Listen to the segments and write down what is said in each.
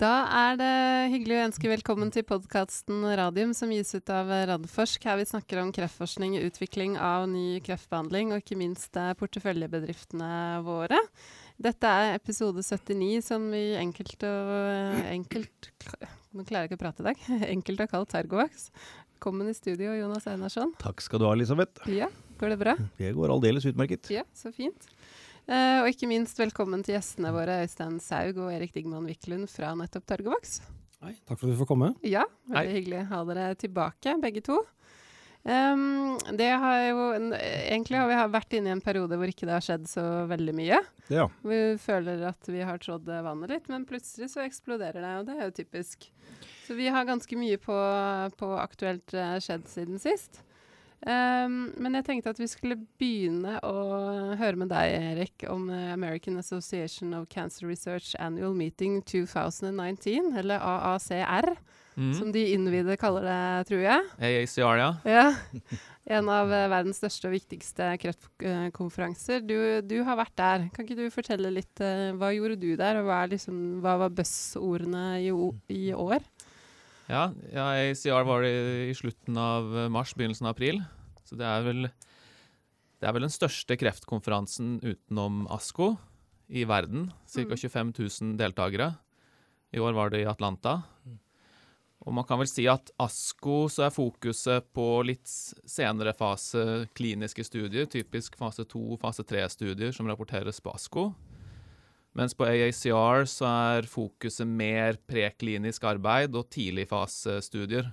Da er det hyggelig å ønske velkommen til podkasten Radium, som gis ut av Radforsk. Her vi snakker om kreftforskning, utvikling av ny kreftbehandling, og ikke minst eh, porteføljebedriftene våre. Dette er episode 79, som vi enkelt og eh, enkelt Nå klarer jeg ikke å prate i dag. Enkelt har kalt Tergovax. Velkommen i studio, Jonas Einarsson. Takk skal du ha, Elisabeth. Ja, Går det bra? Det går aldeles utmerket. Ja, så fint. Uh, og ikke minst velkommen til gjestene våre, Øystein Saug og Erik Digman Wiklund fra nettopp Targovax. Hei, takk for at du får komme. Ja, veldig Hei. hyggelig å ha dere tilbake, begge to. Um, det har jo Egentlig har vi vært inne i en periode hvor ikke det har skjedd så veldig mye. Ja. Vi føler at vi har trådd vannet litt, men plutselig så eksploderer det, og det er jo typisk. Så vi har ganske mye på, på aktuelt uh, skjedd siden sist. Um, men jeg tenkte at vi skulle begynne å høre med deg, Erik, om uh, American Association of Cancer Research Annual Meeting 2019, eller AACR, mm. som de innvidde kaller det, tror jeg. AACR, ja. ja. En av uh, verdens største og viktigste kreftkonferanser. Du, du, har vært der. Kan ikke du fortelle litt uh, Hva gjorde du der, og hva, liksom, hva var buzzordene i, i år? Ja, ja ACR var det i slutten av mars, begynnelsen av april. Så det er vel det er vel den største kreftkonferansen utenom ASKO i verden. Ca. 25 000 deltakere. I år var det i Atlanta. Og man kan vel si at ASKO så er fokuset på litt senere fase kliniske studier, typisk fase 2, fase 3-studier som rapporteres på ASKO. Mens på AACR så er fokuset mer preklinisk arbeid og tidligfasestudier.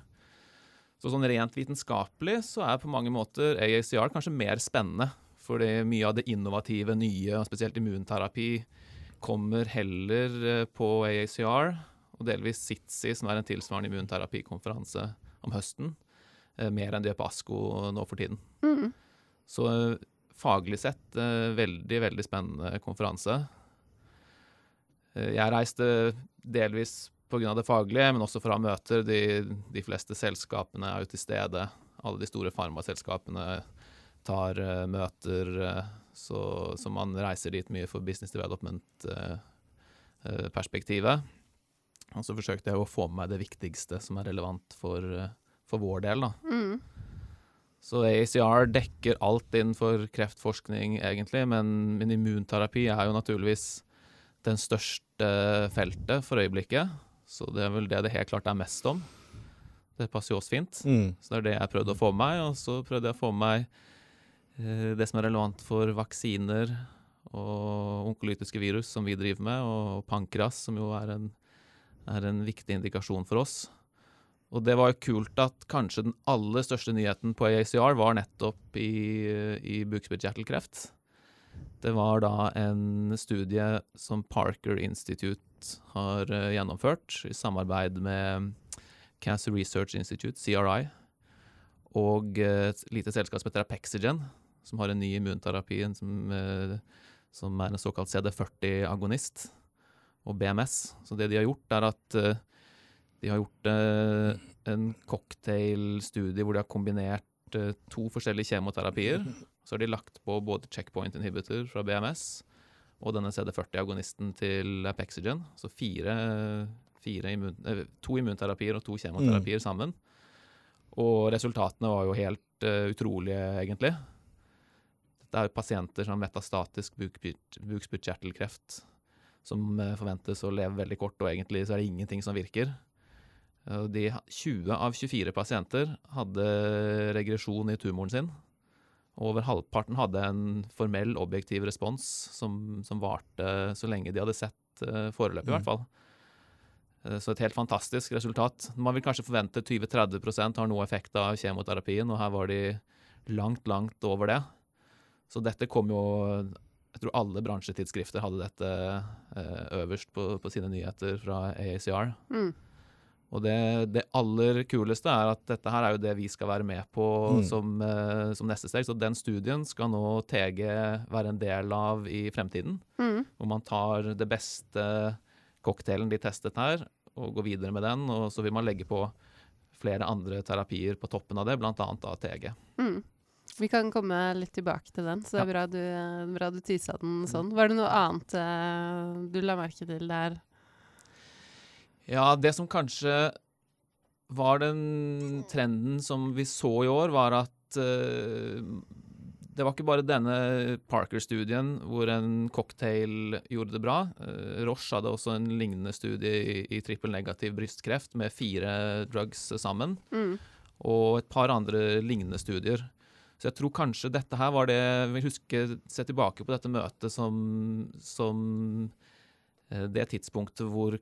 Så sånn rent vitenskapelig så er på mange måter AACR kanskje mer spennende. Fordi mye av det innovative, nye, spesielt immunterapi, kommer heller eh, på AACR. Og delvis SITSI, som er en tilsvarende immunterapikonferanse om høsten. Eh, mer enn det på ASKO nå for tiden. Mm. Så eh, faglig sett veldig, veldig spennende konferanse. Jeg reiste delvis pga. det faglige, men også for å ha møter. De, de, fleste selskapene er jo til stede. Alle de store farmaselskapene tar uh, møter, uh, så, så, man reiser dit mye for business development-perspektivet. Uh, og så forsøkte jeg å få med meg det viktigste som er relevant for, for vår del. da. Mm. Så ACR dekker alt innenfor kreftforskning, egentlig, men, men immunterapi er jo naturligvis den største feltet for øyeblikket. Så det er vel det det helt klart er mest om. Det passer jo oss fint. Mm. Så det er det jeg prøvde å få med meg. Og så prøvde jeg å få med meg eh, det som er relevant for vaksiner og onkolytiske virus, som vi driver med, og pankras, som jo er en, er en viktig indikasjon for oss. Og det var jo kult at kanskje den aller største nyheten på AACR var nettopp i, i bukspyttkjertelkreft. Det var da en studie som Parker Institute har uh, gjennomført i samarbeid med Cancer Research Institute, CRI, og uh, et lite selskap som heter Apexigen, som har en ny immunterapi som, uh, som er en såkalt CD40-agonist, og BMS. Så det de har gjort, er at de har gjort en cocktailstudie hvor de har kombinert to forskjellige kjemoterapier så har de lagt på både checkpoint inhibitor fra BMS og denne CD40-agonisten til Apexigen. Så fire, fire immun, eh, to immunterapier og to kjemoterapier mm. sammen. Og resultatene var jo helt uh, utrolige, egentlig. Dette er pasienter som har metastatisk bukspyttkjertelkreft, som uh, forventes å leve veldig kort, og egentlig så er det ingenting som virker. Uh, de 20 av 24 pasienter hadde regresjon i tumoren sin over halvparten hadde en formell, objektiv respons som, som varte så lenge de hadde sett uh, foreløpig, i hvert mm. fall. Uh, så et helt fantastisk resultat. Man vil kanskje forvente 20-30% har noe effekt av kjemoterapien, og her var de langt, langt over det. Så dette kom jo Jeg tror alle bransjetidsskrifter hadde dette uh, øverst på, på, sine nyheter fra AACR. Mm. Og det, det, aller kuleste er at dette her er jo det vi skal være med på mm. som, uh, som, neste steg. Så den studien skal nå TG være en del av i fremtiden. Mm. Hvor man tar det beste cocktailen de testet her, og går videre med den. Og så vil man legge på flere andre terapier på toppen av det, bl.a. av TG. Mm. Vi kan komme litt tilbake til den, så det er bra du, bra du tisa den sånn. Var det noe annet uh, du la merke til der? Ja, det som kanskje var den trenden som vi så i år, var at uh, det var ikke bare denne Parker-studien hvor en cocktail gjorde det bra. Uh, Roche hadde også en lignende studie i, i trippelnegativ brystkreft med fire drugs sammen. Mm. Og et par andre lignende studier. Så jeg tror kanskje dette her var det Jeg vil huske, se tilbake på dette møtet som, som eh, det tidspunktet hvor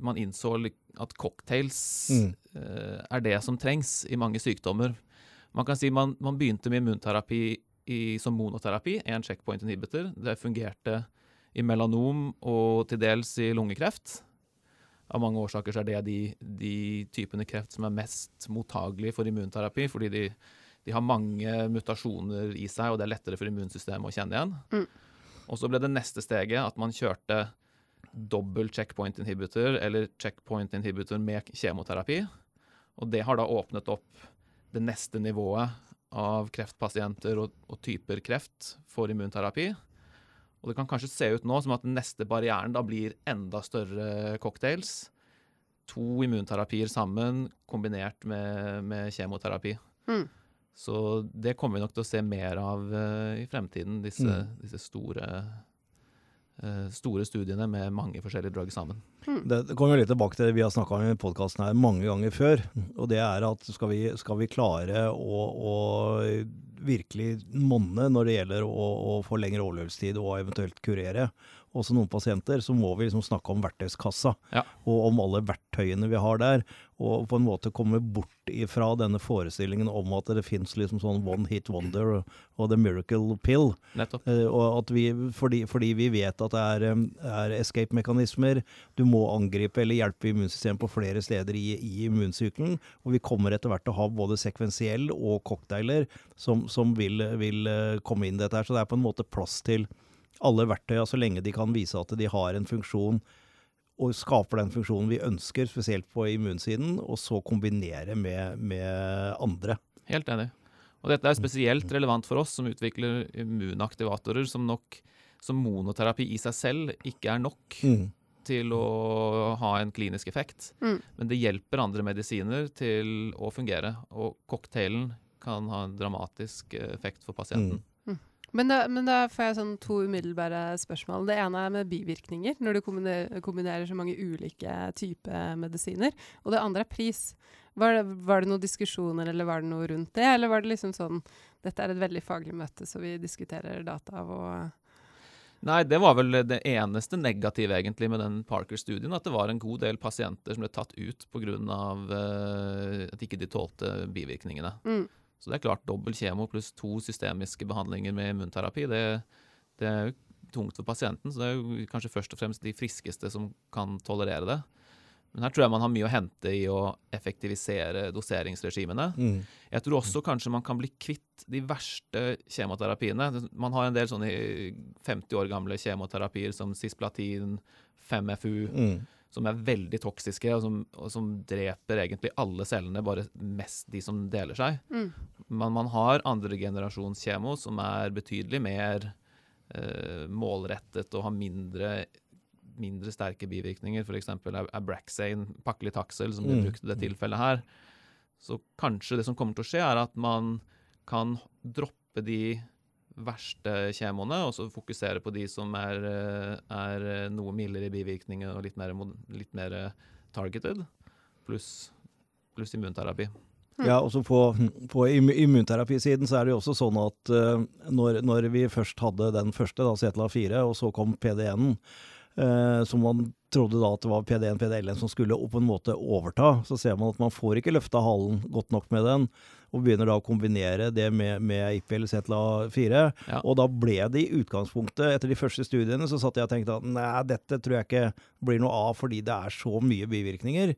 man innså at cocktails Mm. eh, er det som trengs i mange sykdommer. Man kan si man, man begynte med immunterapi i, som monoterapi, en checkpoint inhibitor. Det fungerte i melanom og til dels i lungekreft. Av mange årsaker så er det de, de typene kreft som er mest mottagelige for immunterapi, fordi de, de har mange mutasjoner i seg, og det er lettere for immunsystemet å kjenne igjen. Mm. Og så ble det neste steget at man kjørte dobbel checkpoint inhibitor, eller checkpoint inhibitor med kjemoterapi. Og det har da åpnet opp det neste nivået av kreftpasienter og, og typer kreft for immunterapi. Og det kan kanskje se ut nå som at den neste barrieren da blir enda større cocktails. To immunterapier sammen kombinert med, med kjemoterapi. Mm. Så det kommer vi nok til å se mer av uh, i fremtiden, disse, Mm. disse store, store studiene med mange forskjellige drugs sammen. Det, det kommer litt tilbake til det vi har snakka om i podkasten her mange ganger før. Og det er at skal vi, skal vi klare å, å virkelig monne når det gjelder å, å få lengre overlevelsestid og eventuelt kurere også noen pasienter, så må vi liksom snakke om verktøyskassa. Ja. Og om alle verktøyene vi har der. Og på en måte komme bort ifra denne forestillingen om at det fins liksom sånn one hit wonder og, og the miracle pill. Nettopp. Eh, og at vi, fordi, fordi vi vet at det er, er escape-mekanismer. Du må angripe eller hjelpe immunsystemet på flere steder i, i immunsykelen. Og vi kommer etter hvert til å ha både sekvensiell og cocktailer som, som vil, vil eh, komme inn i dette her. Så det er på en måte plass til alle verktøya så lenge de kan vise at de har en funksjon og skaper den funksjonen vi ønsker, spesielt på immunsiden, og så kombinere med, med andre. Helt enig. Og dette er spesielt relevant for oss som utvikler immunaktivatorer, som nok som monoterapi i seg selv ikke er nok til å ha en klinisk effekt. Mm. Men det hjelper andre medisiner til å fungere, og cocktailen kan ha en dramatisk effekt for pasienten. Men da, men da får jeg sånn to umiddelbare spørsmål. Det ene er med bivirkninger, når du kombinerer, kombinerer så mange ulike typer medisiner. Og det andre er pris. Var det, var det noen diskusjoner eller var det noe rundt det, eller var det liksom sånn dette er et veldig faglig møte, så vi diskuterer data og Nei, det var vel det eneste negative egentlig med den Parker-studien, at det var en god del pasienter som ble tatt ut pga. Uh, at ikke de tålte bivirkningene. mm. Så det er klart dobbel kjemo pluss to systemiske behandlinger med immunterapi, det, det er jo tungt for pasienten. Så det er jo kanskje først og fremst de friskeste som kan tolerere det. Men her tror jeg man har mye å hente i å effektivisere doseringsregimene. Mm. Jeg tror også kanskje man kan bli kvitt de verste kjemoterapiene. Man har en del sånne 50 år gamle kjemoterapier som cisplatin, 5FU, Mm. Som er veldig toksiske, og som, og som dreper egentlig alle cellene, bare mest de som deler seg. Mm. Men man har andre generasjons kjemo som er betydelig mer eh, målrettet og har mindre, mindre sterke bivirkninger. F.eks. Abraxane, paklitaxel, som de Mm. brukte i det tilfellet her. Så kanskje det som kommer til å skje, er at man kan droppe de verste kjemoene, og så fokusere på de som er, eh, er eh, noe mildere i bivirkninger og litt mer, litt mer eh, targeted, pluss plus immunterapi. Ja, også på, på immunterapisiden så er det jo også sånn at uh, når, når vi først hadde den første, da, CTLA-4, og så kom PD1-en, uh, som man trodde da at det var PD1, PDL-en som skulle på en måte overta, så ser man at man får ikke løfta halen godt nok med den, og begynner da å kombinere det med, med IPL Zetla 4. Ja. Og da ble det i utgangspunktet, etter de første studiene, så satt jeg og tenkte at nei, dette tror jeg ikke blir noe av fordi det er så mye bivirkninger.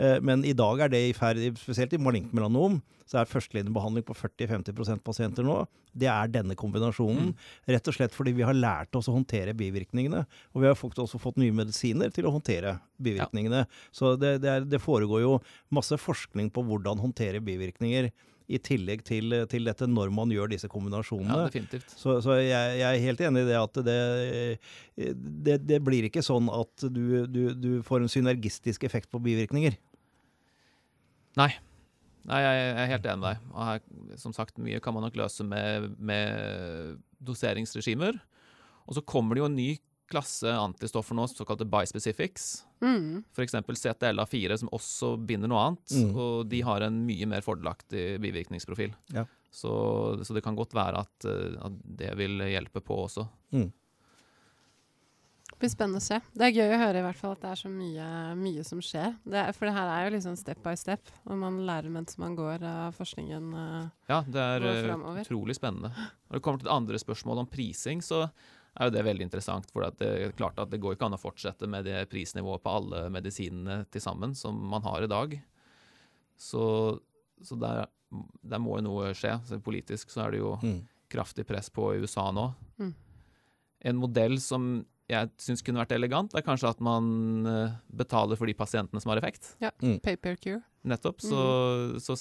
Eh, Men i dag er det i ferd, spesielt i malignt melanom, så er førstelinjebehandling på 40-50% pasienter nå. Det er denne kombinasjonen. Rett og slett fordi vi har lært oss å håndtere bivirkningene. Og vi har også fått nye medisiner til å håndtere bivirkningene. Så det, det, er, det foregår jo masse forskning på hvordan håndtere bivirkninger i tillegg til, til dette når man gjør disse kombinasjonene. Ja, definitivt. Så, så jeg, jeg, er helt enig i det at det, det, det blir ikke sånn at du, du, du, får en synergistisk effekt på bivirkninger. Nei. Nei, jeg er helt enig med deg. Og her, som sagt, mye kan man nok løse med, med doseringsregimer. Og så kommer det jo en ny klasse antistoffer nå, såkalte bispecifics. Mm. F.eks. CTLA4, som også binder noe annet. Mm. Og de har en mye mer fordelaktig bivirkningsprofil. Ja. Så, så, det kan godt være at, eh, at det vil hjelpe på også. Mm. Det blir spennende å se. Det er gøy å høre i hvert fall at det er så mye, mye som skjer. Det er, for det her er jo liksom step by step, og man lærer mens man går av forskningen. Uh, ja, det er uh, utrolig spennende. Når det kommer til det andre spørsmålet om prising, så er jo det veldig interessant. For det er klart at det går ikke an å fortsette med det prisnivået på alle medisinene til sammen som man har i dag. Så, så der, der, må jo noe skje. Så politisk så er det jo mm. kraftig press på USA nå. Mm. En modell som jeg syns kunne vært elegant, er kanskje at man eh, betaler for de pasientene som har effekt. Ja, mm. pay per cure. Nettopp. Så, mm. så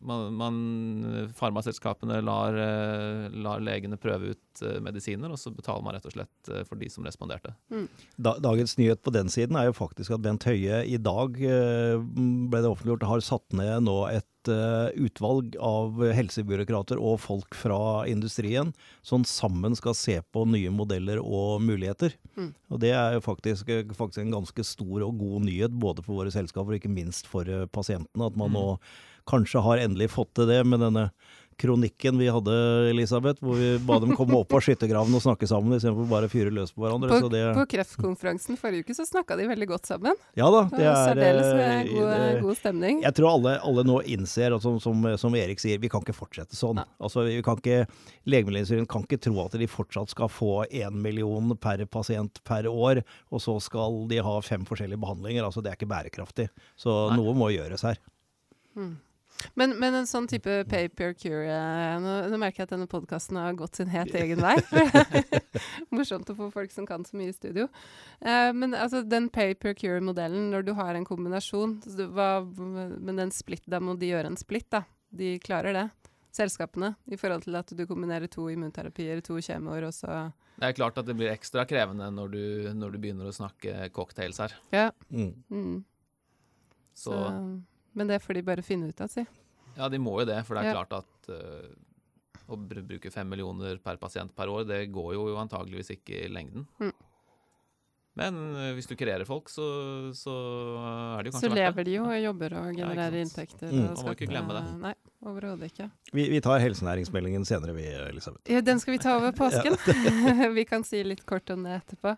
man, man, farmaselskapene lar, eh, lar, legene prøve ut eh, medisiner, og så betaler man rett og slett eh, for de som responderte. Mm. dagens nyhet på den siden er jo faktisk at Bent Høie i dag ble det offentliggjort har satt ned nå et utvalg av helsebyråkrater og folk fra industrien som sammen skal se på nye modeller og muligheter. Mm. Og Det er jo faktisk, faktisk, en ganske stor og god nyhet både for våre selskaper og ikke minst for pasientene. At man mm. nå kanskje har endelig fått til det med denne kronikken vi hadde, Elisabeth, hvor vi ba dem komme opp av skyttergraven og snakke sammen istedenfor bare å fyre løs på hverandre. På, det, på kreftkonferansen forrige uke så snakka de veldig godt sammen. Ja da, det er Særdeles eh, god, god, stemning. Jeg tror alle, alle nå innser, altså, som, som, som, Erik sier, vi kan ikke fortsette sånn. Altså, vi kan ikke, Legemiddelindustrien kan ikke tro at de fortsatt skal få én million per pasient per år, og så skal de ha fem forskjellige behandlinger. Altså, det er ikke bærekraftig. Så Nei. noe må gjøres her. Mm. Men, men, en sånn type pay per cure eh, nå, nå, merker jeg at denne podkasten har gått sin helt egen vei. Morsomt å få folk som kan så mye i studio. Uh, men altså, den pay per cure-modellen, når du har en kombinasjon du, hva, Men den split, da må de gjøre en split, da. De klarer det. Selskapene. I forhold til at du kombinerer to immunterapier, to kjemoer, og så Det er klart at det blir ekstra krevende når du, når du begynner å snakke cocktails her. Ja. Mm. Mm. Så, så men det får de bare finne ut av, si. Ja, de må jo det. For det er ja. klart at uh, å bruke fem millioner per pasient per år, det går jo antageligvis ikke i lengden. Mm. Men uh, hvis du kreerer folk, så, så, er det jo kanskje Så lever de jo og jobber og genererer ja, inntekter. Mm. Man må ikke glemme det. Nei, overhodet ikke. Vi, vi, tar helsenæringsmeldingen senere, vi, Elisabeth. Ja, den skal vi ta over påsken. vi kan si litt kort om det etterpå.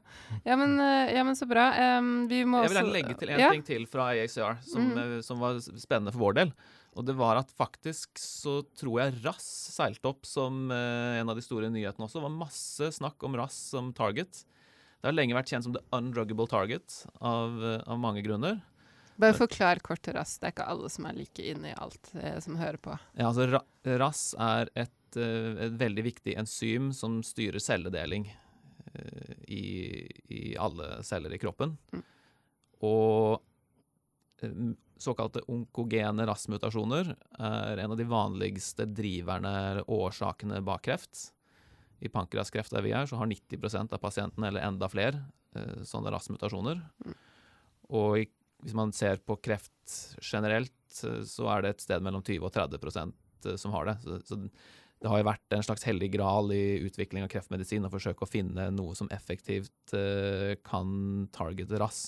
Ja, men, uh, ja, men så bra. Um, vi må Jeg vil gjerne legge til en ja. ting til fra IACR, som, mm. som var spennende for vår del. Og det var at faktisk så tror jeg RAS seilte opp som uh, en av de store nyhetene også. Det var masse snakk om RAS som target. Det har lenge vært kjent som the undruggable target av, uh, av mange grunner. Bare forklar kort RAS. Det er ikke alle som er like inne i alt eh, som hører på. Ja, altså ra RAS er et, uh, et, veldig viktig enzym som styrer celledeling eh, i, i, alle celler i kroppen. Mm. Og Såkalte onkogene RAS-mutasjoner er en av de vanligste driverne, årsakene bak kreft. I pankreaskreft der vi er, så har 90% av pasientene, eller enda flere, eh, sånne RAS-mutasjoner. Mm. Og i, hvis man ser på kreft generelt, eh, så er det et sted mellom 20 og 30 eh, som har det. Så, så det har jo vært en slags hellig gral i utvikling av kreftmedisin å forsøke å finne noe som effektivt kan targete RAS.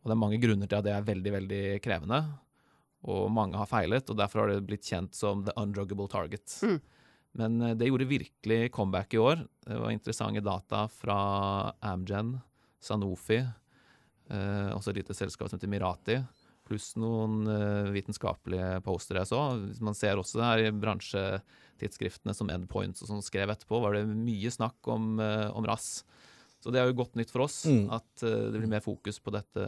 Og det er mange grunner til at det er veldig, veldig krevende. Og mange har feilet, og derfor har det blitt kjent som the undruggable target. Mm. Men eh, det gjorde virkelig comeback i år. Det var interessante data fra Amgen, Sanofi, eh, også et lite selskap som heter Mirati, pluss noen eh, vitenskapelige postere jeg så. Man ser også her i bransjetidsskriftene som Endpoints og sånn skrev etterpå, var det mye snakk om, eh, om RAS. Så det er jo godt nytt for oss mm. at uh, det blir mer fokus på dette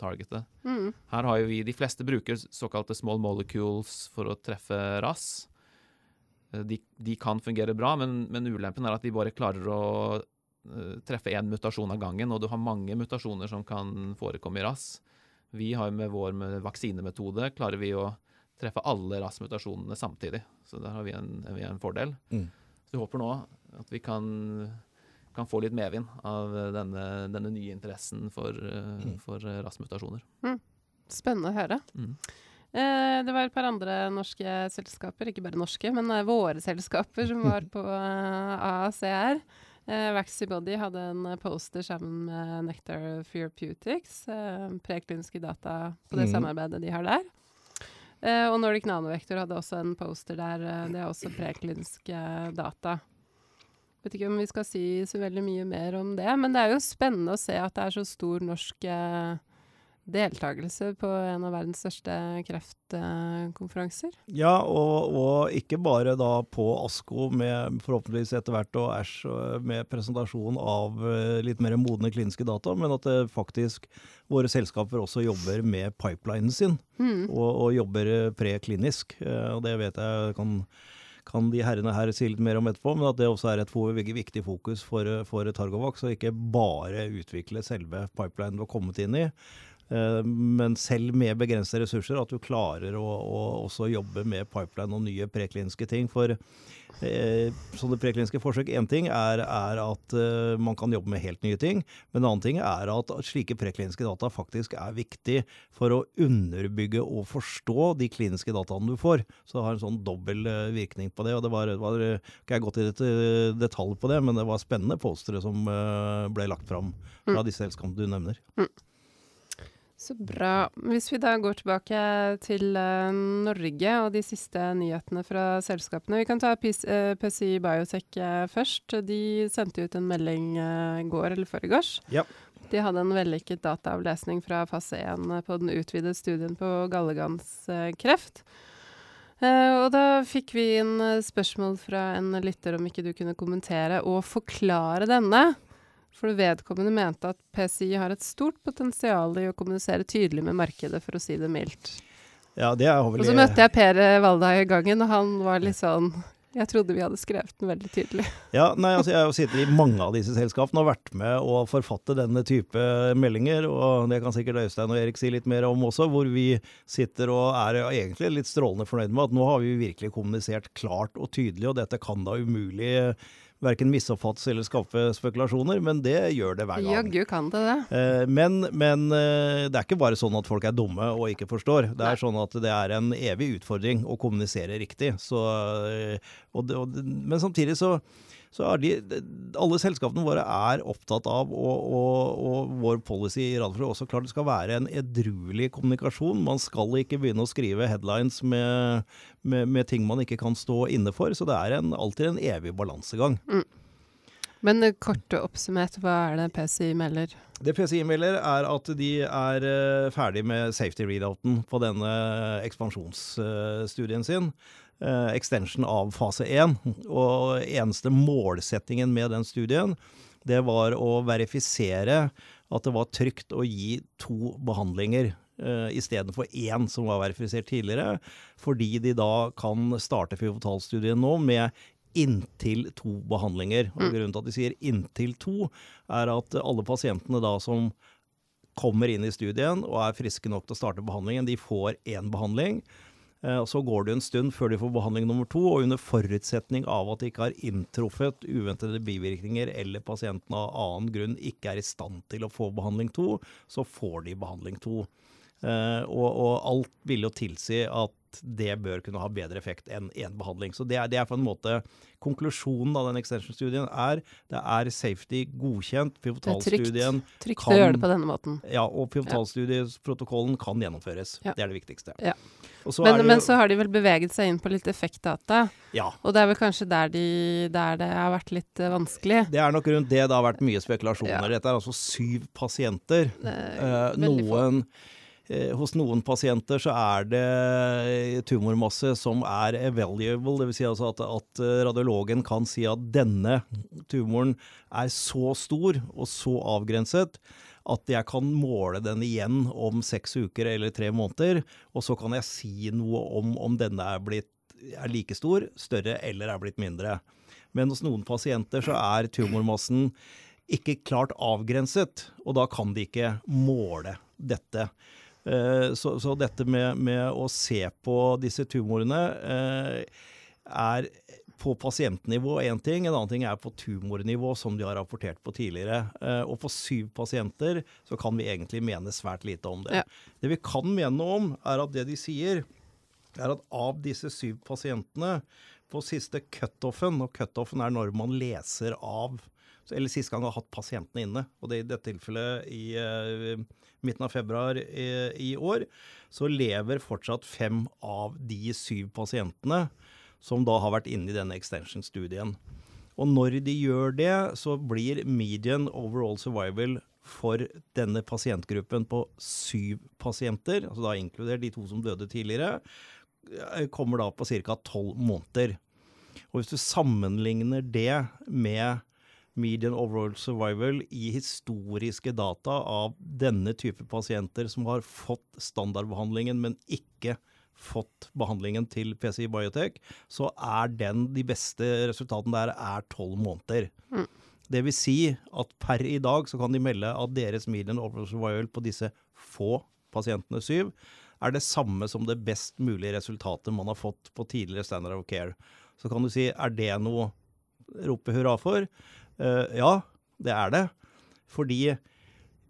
targetet. Mm. Her har jo vi De fleste bruker såkalte small molecules for å treffe RAS. Uh, de, de, kan fungere bra, men, men, ulempen er at de bare klarer å uh, treffe én mutasjon av gangen, og du har mange mutasjoner som kan forekomme i RAS. Vi har med vår med vaksinemetode klarer vi å treffe alle RAS-mutasjonene samtidig. Så der har vi en, vi en fordel. Mm. Så vi håper nå at vi kan, kan få litt medvind av denne, denne nye interessen for, uh, Mm. for RAS-mutasjoner. Spennende å høre. Mm. Eh, det var et par andre norske selskaper, ikke bare norske, men eh, våre selskaper som var på eh, AACR. Eh, Vaxibody hadde en poster sammen med Nectar Therapeutics, prekliniske data på det Mhm. samarbeidet de har der. Og Nordic Nanovektor hadde også en poster der. det er også prekliniske data. Vet ikke om vi skal si så veldig mye mer om det, men det er jo spennende å se at det er så stor norsk eh, deltakelse på en av verdens største kreftkonferanser. Ja, og, og ikke bare da på ASKO, med forhåpentligvis etter hvert og Æsj med presentasjon av eh, litt mer modne kliniske data, men at det faktisk våre selskaper også jobber med pipelinen sin, Mm. og, og jobber eh, preklinisk. Eh, Og det vet jeg kan, kan de herrene her si litt mer om etterpå, men at det også er et viktig fokus for, for Targovax, og ikke bare utvikle selve pipelinen du har kommet inn i. Eh, Men selv med begrensede ressurser, at du klarer å, å også jobbe med pipeline og nye prekliniske ting. For eh, sånne prekliniske forsøk, én ting er, er at eh, man kan jobbe med helt nye ting. Men en annen ting er at slike prekliniske data faktisk er viktig for å underbygge og forstå de kliniske dataene du får. Så det har en sånn dobbel eh, virkning på det. og det var, var Ikke jeg gått i det, detalj på det, men det var spennende postere som eh, ble lagt fram fra disse selskapene du nevner. Så bra. Hvis vi da går tilbake til uh, Norge og de siste nyhetene fra selskapene. Vi kan ta PIS, eh, PCI Biotech uh, først. De sendte ut en melding i går eller foregårs. Ja. De hadde en vellykket dataavlesning fra fase 1 på den utvidede studien på galleganskreft. Og da fikk vi inn spørsmål fra en lytter om ikke du kunne kommentere og forklare denne. For vedkommende mente at PCI har et stort potensial i å kommunisere tydelig med markedet, for å si det mildt. Ja, det er vel Og så møtte jeg Per eh, i gangen, og han var litt sånn Jeg trodde vi hadde skrevet den veldig tydelig. Ja, nei, altså Jeg har sittet i mange av disse selskapene og vært med å forfatte denne type meldinger. og Det kan sikkert Øystein og Erik si litt mer om også, hvor vi sitter og er egentlig litt strålende fornøyd med at nå har vi virkelig kommunisert klart og tydelig, og dette kan da umulig verken misoppfattes eller skape spekulasjoner, men det gjør det hver gang. Jaggu kan det det. Eh, Men, men eh, det er ikke bare sånn at folk er dumme og ikke forstår. Det Nei. er sånn at det er en evig utfordring å kommunisere riktig. Så, eh, og og men samtidig så, så er de, alle selskapene våre er opptatt av, og, og, og vår policy i Radfrø også klart det skal være en edruelig kommunikasjon. Man skal ikke begynne å skrive headlines med, med, med ting man ikke kan stå inne for. Så det er en, alltid en evig balansegang. Men eh, kort oppsummert, hva er det PCI melder? Det PCI melder, er at de er eh, ferdig med safety readouten på denne ekspansjonsstudien sin. Eh, extension av fase 1. Og eneste målsettingen med den studien, det var å verifisere at det var trygt å gi to behandlinger uh, istedenfor én som var verifisert tidligere, fordi de da kan starte pivotalstudien nå med inntil to behandlinger. Og Grunnen til at de sier inntil to, er at alle pasientene da som kommer inn i studien og er friske nok til å starte behandlingen, de får én behandling. Eh, og Så går det en stund før de får behandling nummer to, og under forutsetning av at det ikke har inntruffet uventede bivirkninger eller pasienten av annen grunn ikke er i stand til å få behandling to, så får de behandling to. Eh, og, og alt vil jo tilsi at det bør kunne ha bedre effekt enn én behandling. Så det er, det er på en måte konklusjonen av den extension-studien er det er safety godkjent. Det er trygt. Trygt kan- å gjøre det på denne måten. ja, og pivotalstudieprotokollen kan gjennomføres. Ja. Det er det viktigste. Ja. Så Men, det men så har de vel beveget seg inn på litt effektdata, Ja. og det er vel kanskje der, de, der det har vært litt eh, vanskelig. Det er nok rundt det det har vært mye spekulasjoner. Ja. Dette er altså syv pasienter. Få. noen, eh, hos noen pasienter så er det tumormasse som er evaluable, dvs. Si altså at, at radiologen kan si at denne tumoren er så stor og så avgrenset at jeg kan måle den igjen om seks uker eller tre måneder, og så kan jeg si noe om om denne er blitt er like stor, større eller er blitt mindre. Men hos noen pasienter så er tumormassen ikke klart avgrenset, og da kan de ikke måle dette. Eh, så, så, dette med, med, å se på disse tumorene eh, er på pasientnivå én ting, en annen ting er på tumornivå, som de har rapportert på tidligere. Eh, og på syv pasienter så kan vi egentlig mene svært lite om det. Ja. Det vi kan mene om, er at det de sier, er at av disse syv pasientene på siste cutoffen, og cutoffen er når man leser av eller sist gang har hatt pasientene inne. Og det i dette tilfellet i uh, midten av februar i, i, år, så lever fortsatt fem av de syv pasientene som da har vært inne i denne extension-studien. Og når de gjør det, så blir median overall survival for denne pasientgruppen på syv pasienter, altså da inkludert de to som døde tidligere, eh, kommer da på ca. tolv måneder. Og hvis du sammenligner det med median overall survival i historiske data av denne type pasienter som har fått standardbehandlingen, men ikke fått behandlingen til PCI Biotech, så er den de beste resultatene der er tolv måneder. Mm. Det vil si at per i dag så kan de melde at deres median overall survival på disse få pasientene, syv, er det samme som det best mulige resultatet man har fått på tidligere standard of care. Så kan du si er det noe rope hurra for? Uh, ja, det er det. Fordi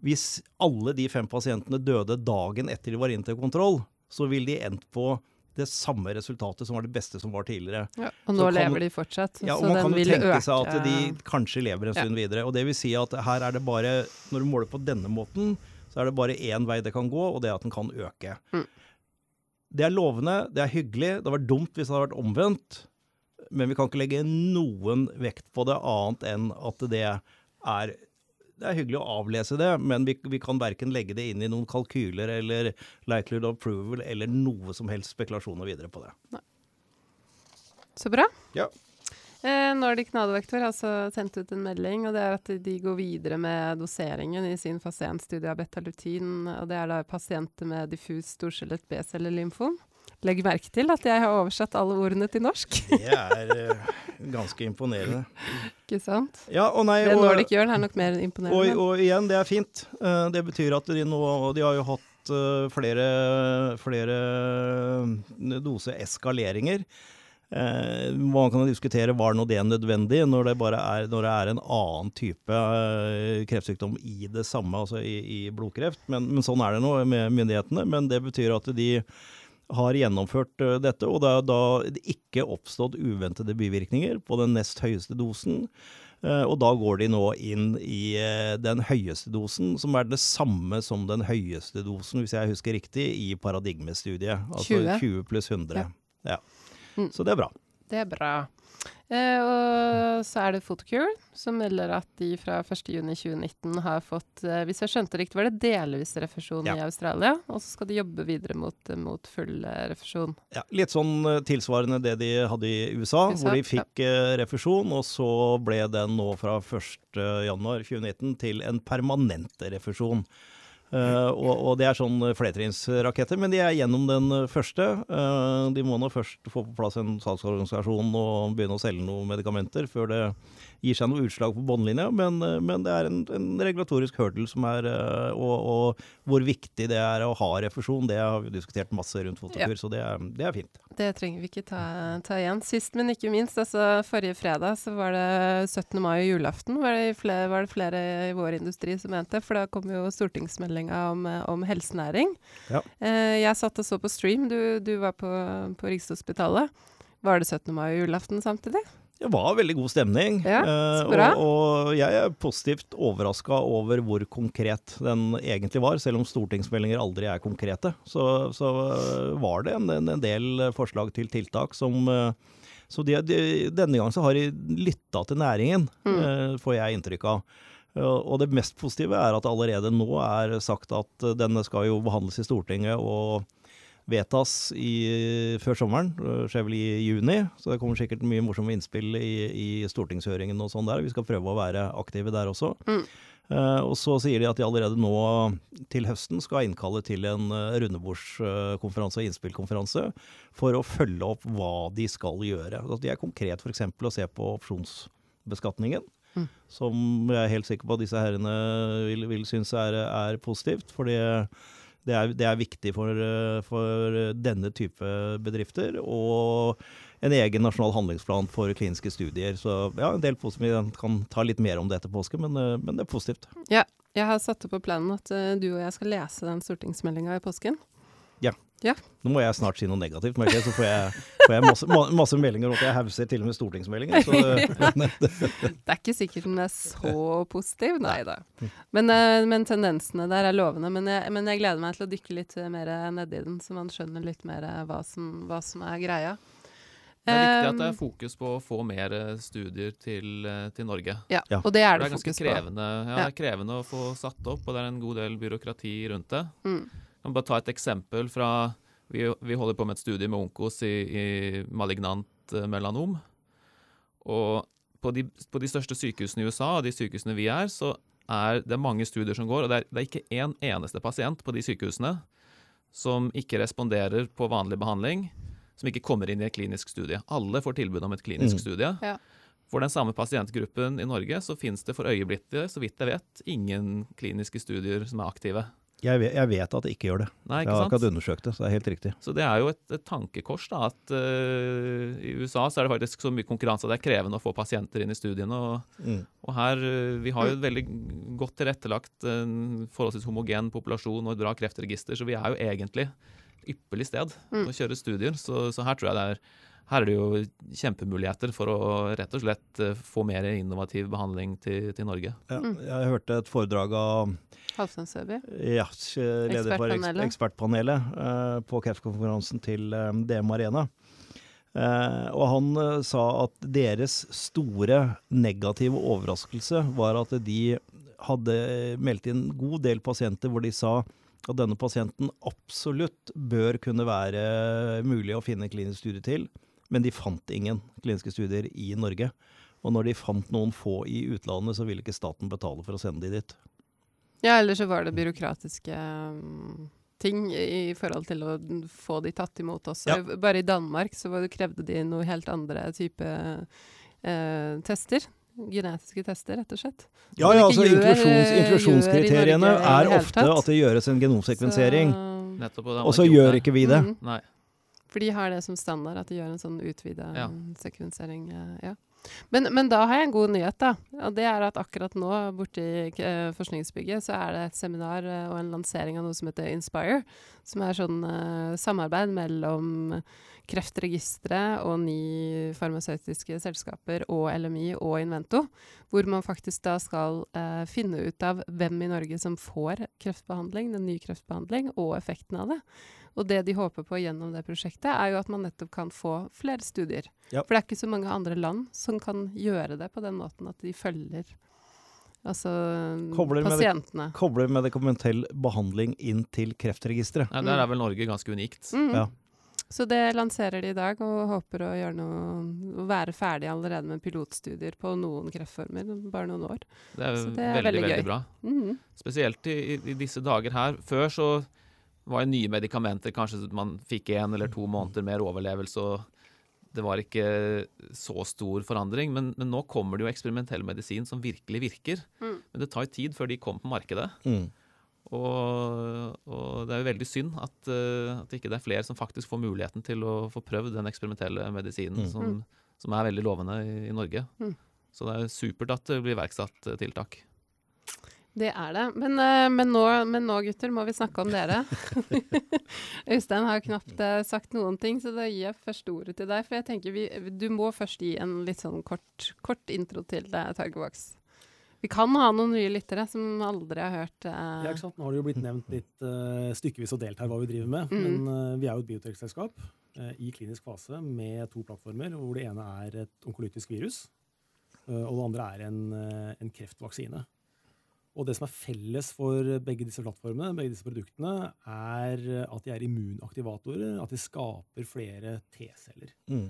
hvis alle de fem pasientene døde dagen etter de var inne til kontroll, så vil de endt på det samme resultatet som var det beste som var tidligere. Ja, og nå kan, lever de fortsatt. Ja, og man kan jo tenke seg at de kanskje lever en stund ja. videre. Og det vil si at her er det bare, når du måler på denne måten, så er det bare én vei det kan gå, og det er at den kan øke. Mm. Det er lovende, det er hyggelig. Det hadde vært dumt hvis det hadde vært omvendt. Men vi kan ikke legge noen vekt på det annet enn at det er det er hyggelig å avlese det, men vi, vi kan verken legge det inn i noen kalkyler eller likelihood of approval eller noe som helst spekulasjoner videre på det. Nei. Så bra. Ja. Eh, Nordic Nadovektor har altså sendt ut en melding, og det er at de går videre med doseringen i sin pasientstudie av betalutin. og Det er da pasienter med diffus storskjellet B-cellelymfom. Legg merke til at jeg har oversatt alle ordene til norsk. det er uh, ganske imponerende. Ikke sant? Ja, og nei, det Nordic gjør, er nok mer imponerende. Og, og, igjen, det er fint. Uh, det betyr at de nå De har jo hatt flere, flere, dose doseeskaleringer. Eh, man kan diskutere var nå det nødvendig, når det bare er, når det er en annen type eh, kreftsykdom i det samme, altså i, i blodkreft. Men, men, sånn er det nå med myndighetene. Men det betyr at de har gjennomført uh, dette, og det har da ikke oppstått uventede bivirkninger på den nest høyeste dosen. Uh, og da går de nå inn i uh, den høyeste dosen, som er det samme som den høyeste dosen, hvis jeg husker riktig, i paradigmestudiet. Altså 20, 20 pluss 100. Ja. ja. Mm. Så det er bra. Det er bra. Eh, og så er det Photocure, som melder at de fra 1.6.2019 har fått eh, Hvis jeg skjønte riktig, var det delvis refusjon ja. i Australia, og så skal de jobbe videre mot, mot full eh, refusjon. Ja, Litt sånn eh, tilsvarende det de hadde i USA, USA hvor de fikk ja. Eh, refusjon, og så ble den nå fra 1.1.2019 til en permanent refusjon. Uh, og, og, det er sånn flertrinnsraketter, men de er gjennom den første. Uh, de må nå først få på plass en salgsorganisasjon og begynne å selge noen medikamenter før det gir seg noe utslag på båndlinja, men, eh, men, det er en, en regulatorisk hurdle som er eh, og, og, hvor viktig det er å ha refusjon, det har vi diskutert masse rundt fotokur, ja. så det er, det er, fint. Det trenger vi ikke ta, ta, igjen. Sist, men ikke minst, altså forrige fredag så var det 17. mai og julaften, var det, flere, var det flere i vår industri som mente, for da kom jo stortingsmeldinga om, om helsenæring. Ja. Eh, jeg satt og så på stream, du, du var på, på Rikshospitalet. Var det 17. mai og julaften samtidig? Det var veldig god stemning. Ja. Uh, og, og, jeg er positivt overraska over hvor konkret den egentlig var. Selv om stortingsmeldinger aldri er konkrete, så, så uh, var det en, en, del forslag til tiltak som uh, Så de, de, denne gangen så har de lytta til næringen, mm. får jeg inntrykk av. Og det mest positive er at allerede nå er sagt at denne skal jo behandles i Stortinget. og vedtas i, før sommeren. Det skjer vel i juni, så det kommer sikkert mye morsomme innspill i, i stortingshøringen og sånn der. Vi skal prøve å være aktive der også. Mm. Uh, og så sier de at de allerede nå til høsten skal innkalle til en uh, rundebordskonferanse og innspillkonferanse for å følge opp hva de skal gjøre. Altså, de er konkret f.eks. å se på opsjonsbeskatningen. Mm. Som jeg er helt sikker på at disse herrene vil, vil synes er, er positivt. fordi Det er, det er viktig for, eh, for denne type bedrifter. Og en egen nasjonal handlingsplan for kliniske studier. Så ja, en del positivt. Vi kan ta litt mer om det etter påske, men, eh, men det er positivt. Ja. Jeg har satt opp på planen at du og jeg skal lese den stortingsmeldinga i påsken. Nå må jeg snart si noe negativt, merker jeg, så får jeg, får jeg masse, masse meldinger om at jeg hauser til og med stortingsmeldinger. Så, Det er ikke sikkert den er så positiv, nei da. Men, eh, men tendensene der er lovende. Men jeg, men jeg gleder meg til å dykke litt mer nedi den, så man skjønner litt mer hva som, hva som er greia. Det er viktig at det er fokus på å få mer eh, studier til, eh, til Norge. Ja, Ja. og det er det, det er ganske krevende, ja, det Ja. er krevende å få satt opp, og det er en god del byråkrati rundt det. Mm. Jeg kan bare ta et eksempel fra Vi, vi holder på med et studie med Onkos i, i malignant eh, melanom. Og på de, på de største sykehusene i USA, og de sykehusene vi er, så er det mange studier som går, og det er, det er ikke én eneste pasient på de sykehusene som ikke responderer på vanlig behandling, som ikke kommer inn i en klinisk studie. Alle får tilbud om et klinisk Mm. studie. Ja. For den samme pasientgruppen i Norge så finnes det for øyeblikket, så vidt jeg vet, ingen kliniske studier som er aktive. Jeg, vet, jeg vet at det ikke gjør det. Nei, Jeg har sant? akkurat undersøkt det, så det er helt riktig. Så det er jo et, et tankekors da, at uh, i USA så er det faktisk så mye konkurranse at det er krevende å få pasienter inn i studiene. Og, Mm. og her, eh, Vi har jo et veldig godt tilrettelagt, en forholdsvis homogen populasjon og et bra kreftregister, så vi er jo egentlig et ypperlig sted Mm. å kjøre studier. Så, så her tror jeg det er her er det jo kjempemuligheter for å rett og slett eh, få mer innovativ behandling til, til Norge. Ja, Mm. jeg hørte et foredrag av Halvdan Søby. ja, leder for Ekspertpanelet. ekspertpanelet eh, på kreftkonferansen til eh, DM Arena. Eh, og han eh, sa at deres store negative overraskelse var at de hadde meldt inn god del pasienter hvor de sa at denne pasienten absolutt bør kunne være mulig å finne klinisk studie til, men de fant ingen kliniske studier i Norge. Og når de fant noen få i utlandet, så ville ikke staten betale for å sende de dit. Ja, eller så var det byråkratiske um, ting i forhold til å få de tatt imot også. Ja. Bare i Danmark så krevde de noe helt andre type eh, tester. Genetiske tester, rett og slett. Ja, ja, altså gjør- inklusjons, inklusjonskriteriene er ofte at det gjøres en genomsekvensering, Så- og så gjør ikke vi det. Mm. Nei. For de har det som standard, at de gjør en sånn utvida Ja. sekvensering. eh, Ja. Men, men da har jeg en god nyhet, da. Og det er at akkurat nå borte i eh, forskningsbygget så er det et seminar eh, og en lansering av noe som heter Inspire. Som er sånn uh, samarbeid mellom Kreftregisteret og ni farmasøytiske selskaper og LMI og Invento. Hvor man faktisk da skal finne ut av hvem i Norge som får kreftbehandling, den nye kreftbehandling, og effekten av det. Og det de håper på gjennom det prosjektet, er jo at man nettopp kan få flere studier. Ja. For det er ikke så mange andre land som kan gjøre det på den måten at de følger altså Kobler med det- pasientene. Medikamentell behandling inn til Kreftregisteret. Ja, der er vel Norge ganske unikt. Mm. Ja. Så det lanserer de i dag, og håper å gjøre noe, å være ferdig allerede med pilotstudier på noen kreftformer, bare noen år. Det er, Så det er veldig, veldig veldig, gøy. bra. Mhm. Spesielt i, i, i disse dager her. Før så var jo nye medikamenter kanskje man fikk en eller to måneder mer overlevelse, og det var ikke så stor forandring. Men, men nå kommer det jo eksperimentell medisin som virkelig virker. Mm. Men det tar jo tid før de kommer på markedet. Mm. Og, og det er jo veldig synd at, eh, at ikke det er flere som faktisk får muligheten til å få prøvd den eksperimentelle medisinen Mm. som, som er veldig lovende i, i Norge. Mm. Så det er supert at det blir iverksatt eh, tiltak. Det er det. Men, eh, men, nå, men nå, gutter, må vi snakke om dere. Øystein har knapt eh, sagt noen ting, så da gir jeg først ordet til deg. For jeg tenker vi, du må først gi en litt sånn kort, kort intro til uh. Vi kan ha noen nye lyttere som aldri har hørt uh... Ja, ikke sant? Nå har det jo blitt nevnt litt uh, stykkevis og delt her hva vi driver med. Mm. Men vi er jo et biotekselskap i klinisk fase med to plattformer, hvor det ene er et onkolytisk virus, og det andre er en, en kreftvaksine. Og det som er felles for begge disse plattformene, begge disse produktene, er at de er immunaktivatorer, at de skaper flere T-celler. Mm.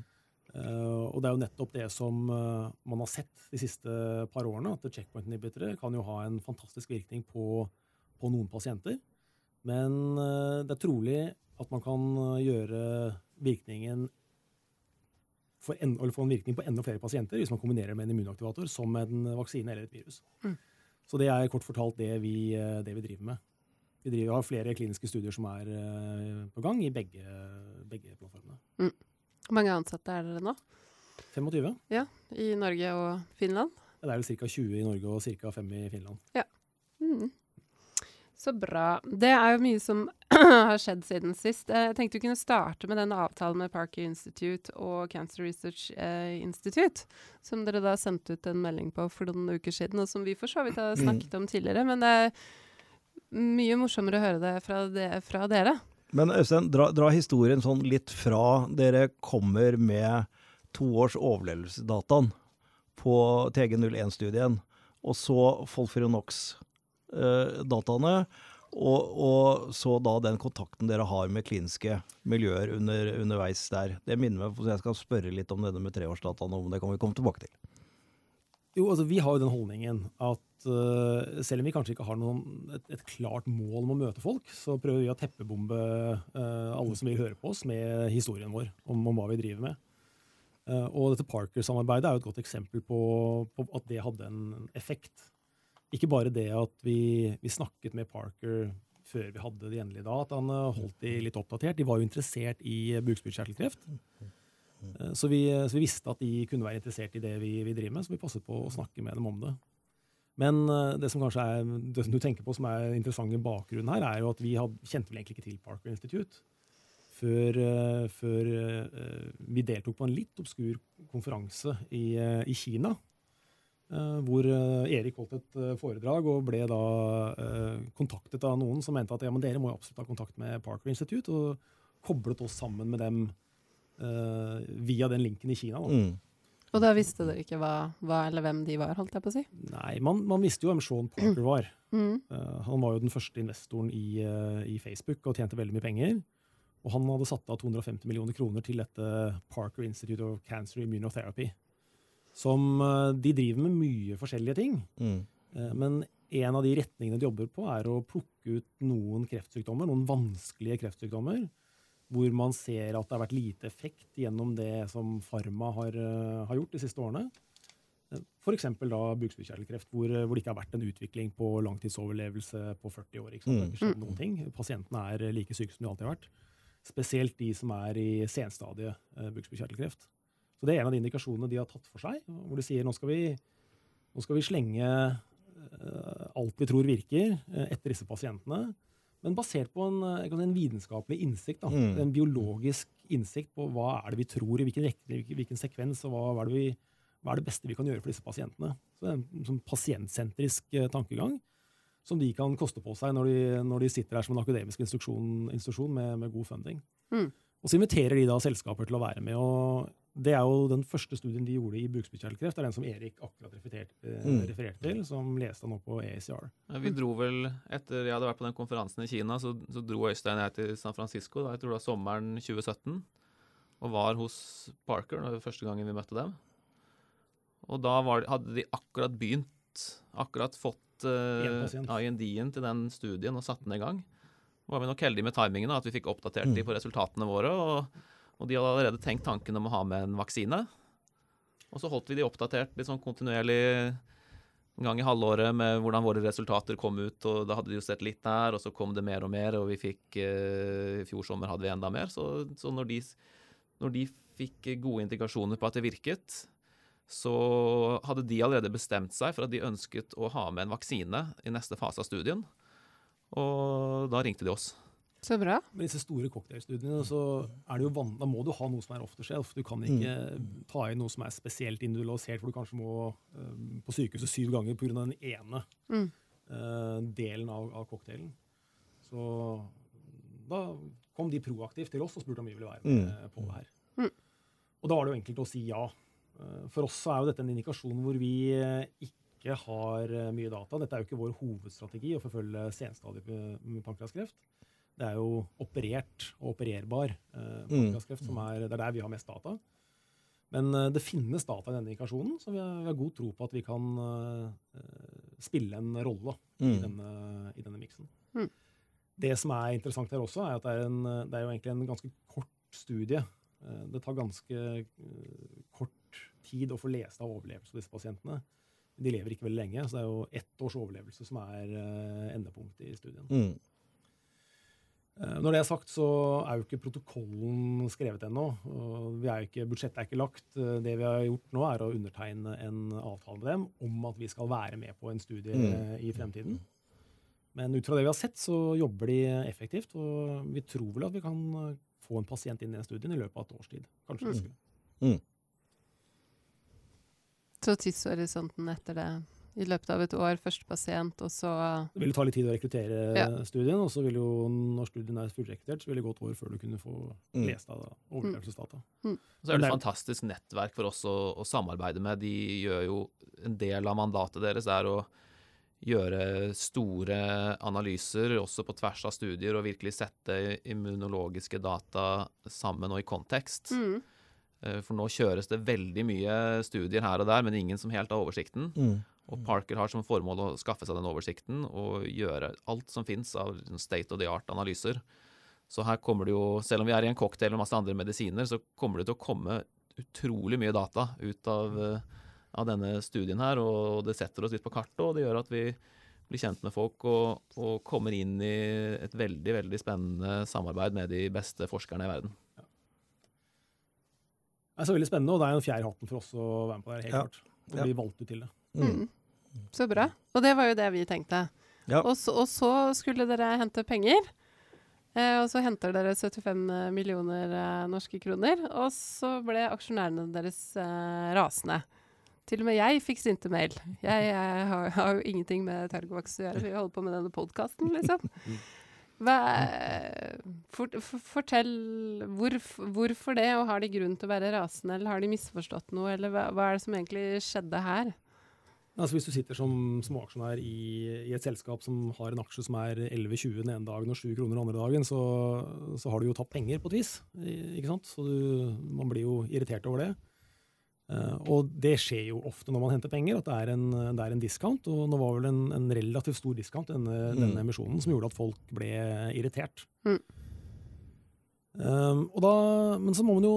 Uh, og det er jo nettopp det som uh, man har sett de siste par årene, at checkpoint inhibitere kan jo ha en fantastisk virkning på, på noen pasienter. Men uh, det er trolig at man kan gjøre virkningen for en, eller få en virkning på enda flere pasienter hvis man kombinerer det med en immunaktivator som en vaksine eller et virus. Mm. Så det er kort fortalt det vi, eh, det vi driver med. Vi driver, har flere kliniske studier som er på gang i begge, begge plattformene. Mm. Hvor mange ansatte er dere nå? 25. Ja, I Norge og Finland? Ja, det er vel ca. 20 i Norge og ca. 5 i Finland. Ja. Mm. Så bra. Det er jo mye som har skjedd siden sist. Eh, jeg tenkte vi kunne starte med den avtalen med Parker Institute og Cancer Research eh, Institute, som dere da sendte ut en melding på for noen uker siden, og som vi for så vidt har mm. snakket om tidligere. Men det er mye morsommere å høre det fra, det, fra dere. Men Øystein, dra, dra, historien sånn litt fra dere kommer med to års overlevelsesdataen på TG01-studien, og så Folfirinox Eh. Og, og, så da den kontakten dere har med kliniske miljøer under, underveis der. Det minner meg, så Jeg skal spørre litt om denne med treårsdataen, om det kan vi komme tilbake til. Jo, altså Vi har jo den holdningen at uh, selv om vi kanskje ikke har noen, et, et, klart mål om å møte folk, så prøver vi å teppebombe uh, alle som vil høre på oss, med historien vår om, om hva vi driver med. Uh, og dette Parker-samarbeidet er jo et godt eksempel på, på, at det hadde en effekt. Ikke bare det at vi, vi, snakket med Parker før vi hadde det endelige da, at han eh, holdt de litt oppdatert. De var jo interessert i bukspyttkjertelkreft. Eh, så vi, så vi, visste at de kunne være interessert i det vi, vi, driver med, så vi passet på å snakke med dem om det. Men eh, det som kanskje er, det som du tenker på som er interessant i bakgrunnen her, er jo at vi had, kjente vel egentlig ikke til Parker Institute før, før vi deltok på en litt obskur konferanse i, i Kina Eh, hvor eh, Erik holdt et eh, foredrag og ble da kontaktet av noen som mente at ja, men dere må jo absolutt ha kontakt med Parker Institute, og koblet oss sammen med dem via den linken i Kina. Da. Mm. Og da visste dere ikke hva, hva, eller hvem de var, holdt jeg på å si? Nei, man, man visste jo hvem Sean Parker var. Mm. Uh, han var jo den første investoren i, uh, i, Facebook og tjente veldig mye penger. Og han hadde satt av 250 millioner kroner til dette Parker Institute of Cancer Immunotherapy som eh, De driver med mye forskjellige ting. Mm. Eh, men en av de retningene de jobber på, er å plukke ut noen kreftsykdommer, noen vanskelige kreftsykdommer, hvor man ser at det har vært lite effekt gjennom det som Pharma har, eh, har gjort de siste årene. F.eks. bukspyttkjertelkreft, hvor, hvor, det ikke har vært en utvikling på langtidsoverlevelse på 40 år. Ikke sant? Det har ikke skjedd mm. noen ting. Pasientene er like syke som de alltid har vært. Spesielt de som er i senstadiet uh, bukspyttkjertelkreft. Så det er en av de indikasjonene de har tatt for seg, hvor de sier nå skal vi, nå skal vi slenge uh, alt vi tror virker, uh, etter disse pasientene. Men basert på en, si, en vitenskapelig innsikt. Da, mm. En biologisk innsikt på hva er det vi tror, i hvilken, rekke, hvilken sekvens, og hva, hva, er vi, hva, er det beste vi kan gjøre for disse pasientene. Så det er en sånn pasientsentrisk tankegang som de kan koste på seg når de, når de sitter her som en akademisk institusjon med, med, god funding. Mm. Og så inviterer de da selskaper til å være med. og det er jo Den første studien de gjorde i bukspyttkjertelkreft, er den som Erik akkurat refererte, eh, mm. refererte til, som leste han nå på ACR. Ja, vi dro vel, Etter jeg hadde vært på den konferansen i Kina, så, så dro Øystein og jeg til San Francisco da, jeg tror det var sommeren 2017, og var hos Parker. Var første gangen vi møtte dem. Og da var, hadde de akkurat begynt, akkurat fått uh, IND-en til den studien og satt den i gang. var vi nok heldige med timingen, da, at vi fikk oppdatert mm. de på resultatene våre. og og de hadde allerede tenkt tanken om å ha med en vaksine. Og så holdt vi de oppdatert litt sånn kontinuerlig en gang i halvåret med hvordan våre resultater kom ut. og Da hadde de jo sett litt der, og så kom det mer og mer, og vi fikk eh, I fjor sommer hadde vi enda mer. Så, så når, de, når, de, fikk gode indikasjoner på at det virket, så hadde de allerede bestemt seg for at de ønsket å ha med en vaksine i neste fase av studien. Og da ringte de oss. Så bra. Med disse store cocktailstudiene så er det jo van da må du ha noe som er off the shelf. Du kan ikke mm. ta inn noe som er spesielt individualisert, for du kanskje må um, på sykehuset syv ganger pga. den ene mm. uh, delen av, av, cocktailen. Så da kom de proaktivt til oss og spurte om vi ville være med mm. på det her. Mm. Og da var det jo enkelt å si ja. Uh, for oss er jo dette en indikasjon hvor vi ikke har mye data. Dette er jo ikke vår hovedstrategi å forfølge senstadiet pankreaskreft det er jo operert og opererbar eh, mm. som er, det er der vi har mest data. Men eh, det finnes data i denne indikasjonen, så vi har, vi har, god tro på at vi kan eh, spille en rolle mm. i denne, i denne miksen. Mm. Det som er interessant her også, er at det er, en, det er jo egentlig en ganske kort studie. Uh, det tar ganske kort tid å få lest av overlevelse av disse pasientene. De lever ikke veldig lenge, så det er jo ett års overlevelse som er endepunktet i studien. Mm. Eh, når det er sagt, så er jo ikke protokollen skrevet ennå. Budsjettet er ikke lagt. Eh, det vi har gjort nå, er å undertegne en avtale med dem om at vi skal være med på en studie mm. i fremtiden. Men ut fra det vi har sett, så jobber de effektivt. Og vi tror vel at vi kan få en pasient inn i den studien i løpet av et års tid. Kanskje mm. Mm. Så tidshorisonten etter det i løpet av et år, første pasient, og så Det vil ta litt tid å rekruttere ja. studien, og så vil jo, når studien er fullrekruttert, så vil det gå et år før du kunne få mm. lest av overlevelsesdata. Mm. mm. Så er det et fantastisk nettverk for oss å, å, samarbeide med. De gjør jo En del av mandatet deres er å gjøre store analyser, også på tvers av studier, og virkelig sette immunologiske data sammen og i kontekst. Mm. Eh, for nå kjøres det veldig mye studier her og der, men ingen som helt har oversikten. Mm. Og Parker har som formål å skaffe seg den oversikten og gjøre alt som fins av state of the art-analyser. Så her kommer det jo, selv om vi er i en cocktail og masse andre medisiner, så kommer det til å komme utrolig mye data ut av, eh, av denne studien her. Og det setter oss litt på kartet, og det gjør at vi blir kjent med folk og, og kommer inn i et veldig, veldig spennende samarbeid med de beste forskerne i verden. Ja. Det er så veldig spennende, og det er en fjær i hatten for oss å være med på det. helt ja. klart. Og bli valgt ut til det. Mm. mm. Så bra. Og det var jo det vi tenkte. Ja. Og, så, og, så, skulle dere hente penger. Eh, og så henter dere 75 millioner eh, norske kroner. Og så ble aksjonærene deres eh, rasende. Til og med jeg fikk sinte mail. Jeg, jeg har, har, jo ingenting med Targovax å gjøre, for holder på med denne podkasten, liksom. Hva, for, for, fortell hvor, hvorfor det, og har de grunn til å være rasende, eller har de misforstått noe, eller hva, hva er det som egentlig skjedde her? Altså Hvis du sitter som småaksjonær i, i, et selskap som har en aksje som er 11,20 den ene dagen og 7 kroner den andre dagen, så, så, har du jo tatt penger på et vis. ikke sant? Så du, man blir jo irritert over det. Uh, og det skjer jo ofte når man henter penger, at det er en, det er en discount. Og nå var vel en, en relativt stor discount, denne, mm. denne, emisjonen, som gjorde at folk ble irritert. Mm. Um, da, men så må man jo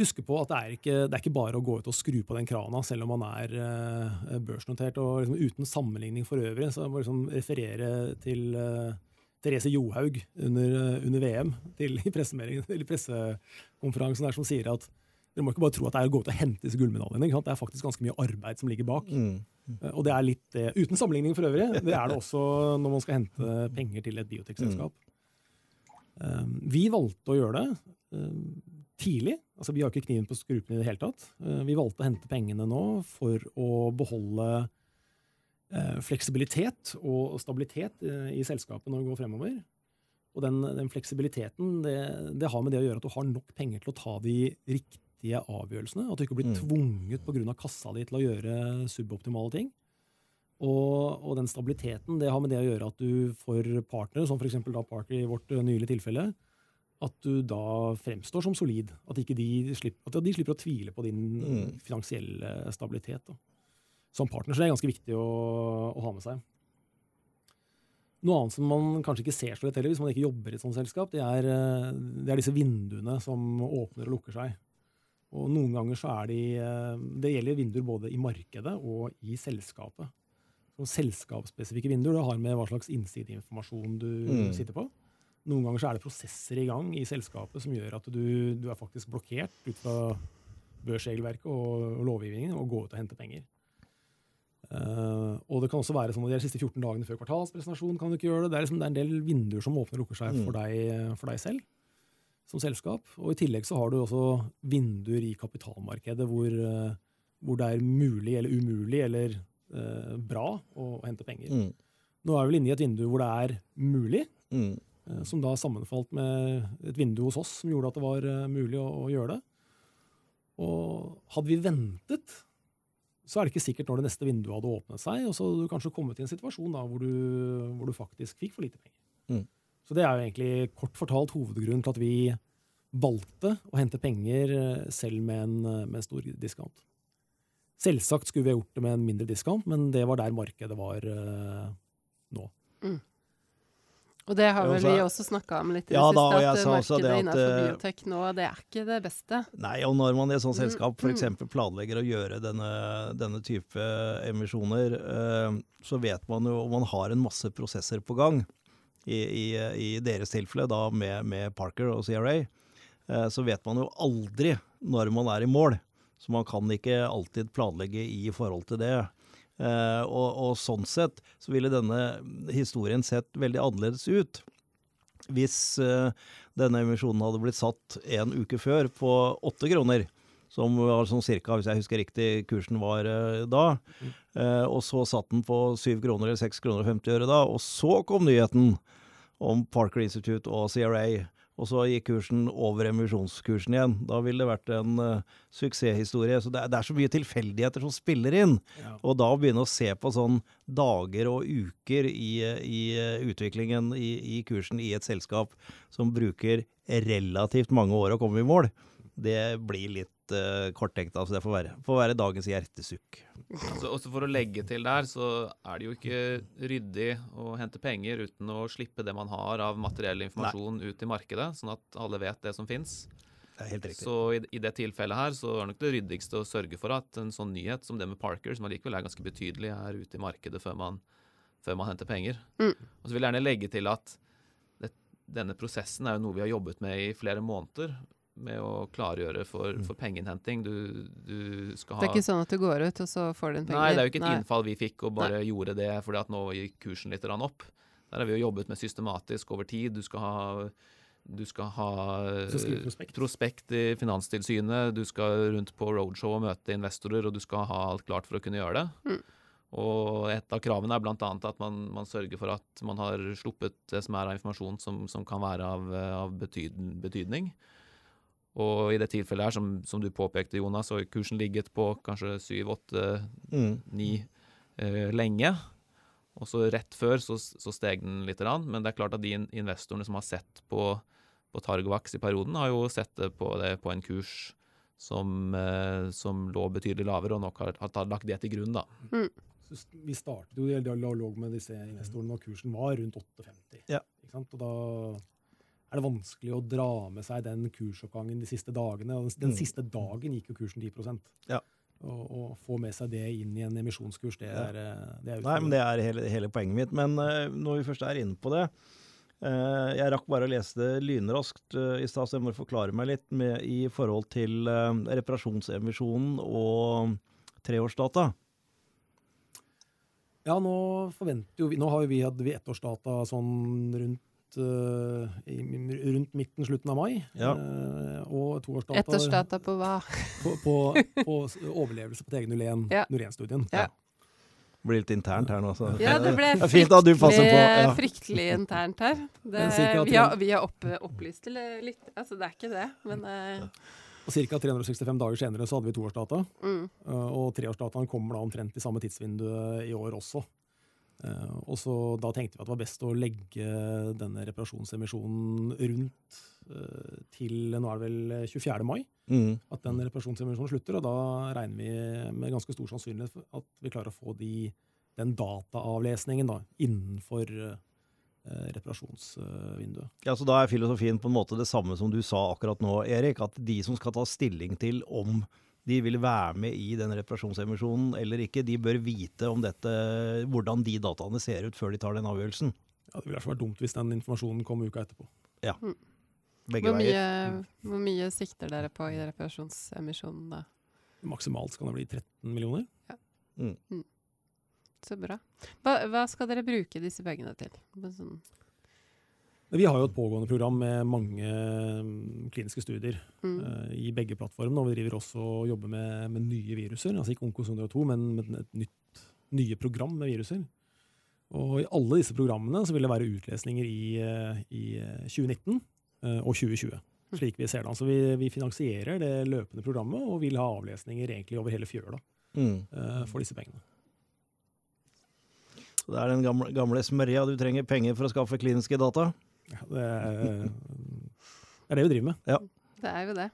huske på at det er, ikke, det er ikke bare å gå ut og skru på den krana, selv om man er uh, børsnotert. og liksom, Uten sammenligning for øvrig, så jeg må liksom referere til uh, Therese Johaug under, uh, under VM til, i pressekonferansen der, som sier at dere må ikke bare tro at det er å gå ut og hente disse gullmedaljene. Det er faktisk ganske mye arbeid som ligger bak. Mm. Og det er litt, det, Uten sammenligning for øvrig. Det er det også når man skal hente penger til et biotekselskap. Mm. Vi valgte å gjøre det tidlig. Altså, vi har ikke kniven på strupen i det hele tatt. Eh, vi valgte å hente pengene nå for å beholde eh, fleksibilitet og stabilitet eh, i selskapet når vi går fremover. Og den, den fleksibiliteten det, det, har med det å gjøre at du har nok penger til å ta de riktige avgjørelsene. At du ikke blir mm. tvunget pga. kassa di til å gjøre suboptimale ting. Og, og, den stabiliteten det har med det å gjøre at du får partnere, som f.eks. Parker i vårt nylige tilfelle, at du da fremstår som solid. At, de slipper, at de slipper å tvile på din mm. finansielle stabilitet. Da. Som partner så er det ganske viktig å, å, ha med seg. Noe annet som man kanskje ikke ser så lett heller hvis man ikke jobber i et sånt selskap, det er, eh, det er disse vinduene som åpner og lukker seg. Og noen ganger så er de eh, Det gjelder vinduer både i markedet og i selskapet. Så selskapsspesifikke vinduer det har med hva slags innsideinformasjon du mm. sitter på. Noen ganger så er det prosesser i gang i selskapet som gjør at du, du er faktisk blokkert ut fra børsregelverket og lovgivningen og gå ut og hente penger. Uh, og det kan også være sånn at de siste 14 dagene før kvartalspresentasjon kan du ikke gjøre det. Det er, liksom, det er en del vinduer som åpner og lukker seg mm. for, deg, for, deg, selv som selskap. Og i tillegg så har du også vinduer i kapitalmarkedet hvor, uh, hvor det er mulig eller umulig eller uh, bra å, å, hente penger. Mm. Nå er vi vel inne i et vindu hvor det er mulig. Mm. Eh, som da sammenfalt med et vindu hos oss som gjorde at det var eh, mulig å, å gjøre det. Og hadde vi ventet, så er det ikke sikkert når det neste vinduet hadde åpnet seg, og så hadde du kanskje kommet i en situasjon da hvor du, hvor du faktisk fikk for lite penger. Mm. Så det er jo egentlig kort fortalt hovedgrunnen til at vi valgte å hente penger eh, selv med en, med en stor discount. Selvsagt skulle vi ha gjort det med en mindre discount, men det var der markedet var uh, nå. Mm. Og det har vel vi også snakka om litt i ja, det siste, da, at markedet at, innenfor eh, biotek nå, det er ikke det beste. Nei, og når man i et sånt mm, selskap f.eks. Mm. planlegger å gjøre denne, denne type emisjoner, uh, så vet man jo, man har en masse prosesser på gang. i, i, i deres tilfelle, da med, med Parker og CRA, eh, så vet man jo aldri når man er i mål. Så man kan ikke alltid planlegge i forhold til det. Eh, og, og, sånn sett så ville denne historien sett veldig annerledes ut hvis eh, denne emisjonen hadde blitt satt en uke før på åtte kroner. Som var sånn cirka, hvis jeg husker riktig, kursen var eh, da. Eh, og så satt den på syv kroner eller seks kroner og 50 øre da. Og så kom nyheten om Parker Institute og CRA og så gikk kursen over emisjonskursen igjen. Da ville det vært en uh, suksesshistorie. Så det er, det er, så mye tilfeldigheter som spiller inn. Ja. Og da å begynne å se på sånn dager og uker i, i uh, utviklingen i, i, kursen i et selskap som bruker relativt mange år å komme i mål, det blir litt uh, korttenkt. Altså det får være, får være dagens hjertesukk. Altså, også for å legge til der, så er det jo ikke ryddig å hente penger uten å slippe det man har av materiell informasjon Nei. ut i markedet, sånn at alle vet det som fins. Det helt riktig. Så i, i, det tilfellet her så er nok det ryddigste å sørge for at en sånn nyhet som det med Parker, som allikevel er ganske betydelig, er ute i markedet før man, før man henter penger. Mm. Og så vil jeg gjerne legge til at det, denne prosessen er jo noe vi har jobbet med i flere måneder med å klargjøre for, mm. for pengeinnhenting. Du, du, skal ha Det er ikke sånn at du går ut, og så får du en penger? Nei, det er jo ikke et Nei. innfall vi fikk og bare Nei. gjorde det fordi at nå gikk kursen litt opp. Der har vi jo jobbet med systematisk over tid. Du skal ha du skal ha prospekt. prospekt. i Finanstilsynet, du skal rundt på roadshow og møte investorer, og du skal ha alt klart for å kunne gjøre det. Mm. Og et av kravene er bl.a. at man, man, sørger for at man har sluppet det som er av informasjon som, som kan være av, av betydning. Og i det tilfellet her, som, som du påpekte, Jonas, så har kursen ligget på kanskje 7-8-9 mm. eh, lenge. Og så rett før så, så steg den litt. Men det er klart at de investorene som har sett på, på Targovax i perioden, har jo sett det på, det på en kurs som, eh, som, lå betydelig lavere, og nok har, har lagt det til grunn. da. Mm. Vi startet jo i dialog med disse investorene når kursen var rundt 8,50. Ja. Og da er det vanskelig å dra med seg den kursoppgangen de siste dagene. Den mm. siste dagen gikk jo kursen 10 ja. Å få med seg det inn i en emisjonskurs, det er, eh, det er Nei, men det er hele, hele poenget mitt. Men uh, når vi først er inne på det uh, Jeg rakk bare å lese det lynraskt uh, i stad, så jeg må forklare meg litt med, i forhold til reparasjonsemisjonen og treårsdata. Ja, nå forventer jo vi Nå har jo vi hatt ettårsdata sånn rundt uh, i, rundt midten, slutten av mai. Ja. Uh, og toårsdata Ettersdata på hva? på, på, på, overlevelse på TG01, ja. studien Ja. Det blir litt internt her nå. Så. Ja, det ble det fint at du passer på. Ja. fryktelig internt her. Det, vi har, vi har opp, opplyst til litt Altså, det er ikke det, men uh, og Ca. 365 dager senere så hadde vi toårsdata. Mm. Uh, og treårsdataen kommer da omtrent i samme tidsvindu i år også. Uh, og så Da tenkte vi at det var best å legge denne reparasjonsemisjonen rundt uh, til nå er det vel 24. mai. Mm. At den reparasjonsemisjonen slutter. Og da regner vi med ganske stor sannsynlighet at vi klarer å få de, den dataavlesningen da, innenfor reparasjonsvinduet. Ja, så Da er filosofien på en måte det samme som du sa akkurat nå, Erik. At de som skal ta stilling til om de vil være med i den reparasjonsemisjonen eller ikke. De bør vite om dette, hvordan de dataene ser ut før de tar den avgjørelsen. Ja, Det ville vært dumt hvis den informasjonen kom uka etterpå. Ja. Mm. Begge hvor mye, veier. Hvor mye sikter dere på i reparasjonsemisjonen da? Maksimalt skal det bli 13 millioner. Ja. Mm. Mm. Så bra. Hva, hva, skal dere bruke disse pengene til? Sånn vi har jo et pågående program med mange mm, kliniske studier mm. uh, i begge plattformene. Og vi driver også og jobber med, med nye viruser. Altså ikke Onkos 102, men med et nytt, nye program med viruser. Og i alle disse programmene så vil det være utlesninger i, uh, i 2019 uh, og 2020. Mm. Slik vi ser det. Altså vi, vi, finansierer det løpende programmet og vil ha avlesninger egentlig over hele fjøla mm. uh, for disse pengene. Så det er den gamle, gamle smørja. Du trenger penger for å skaffe kliniske data? Ja, det, er, det er det vi driver med. Ja. Det er jo det.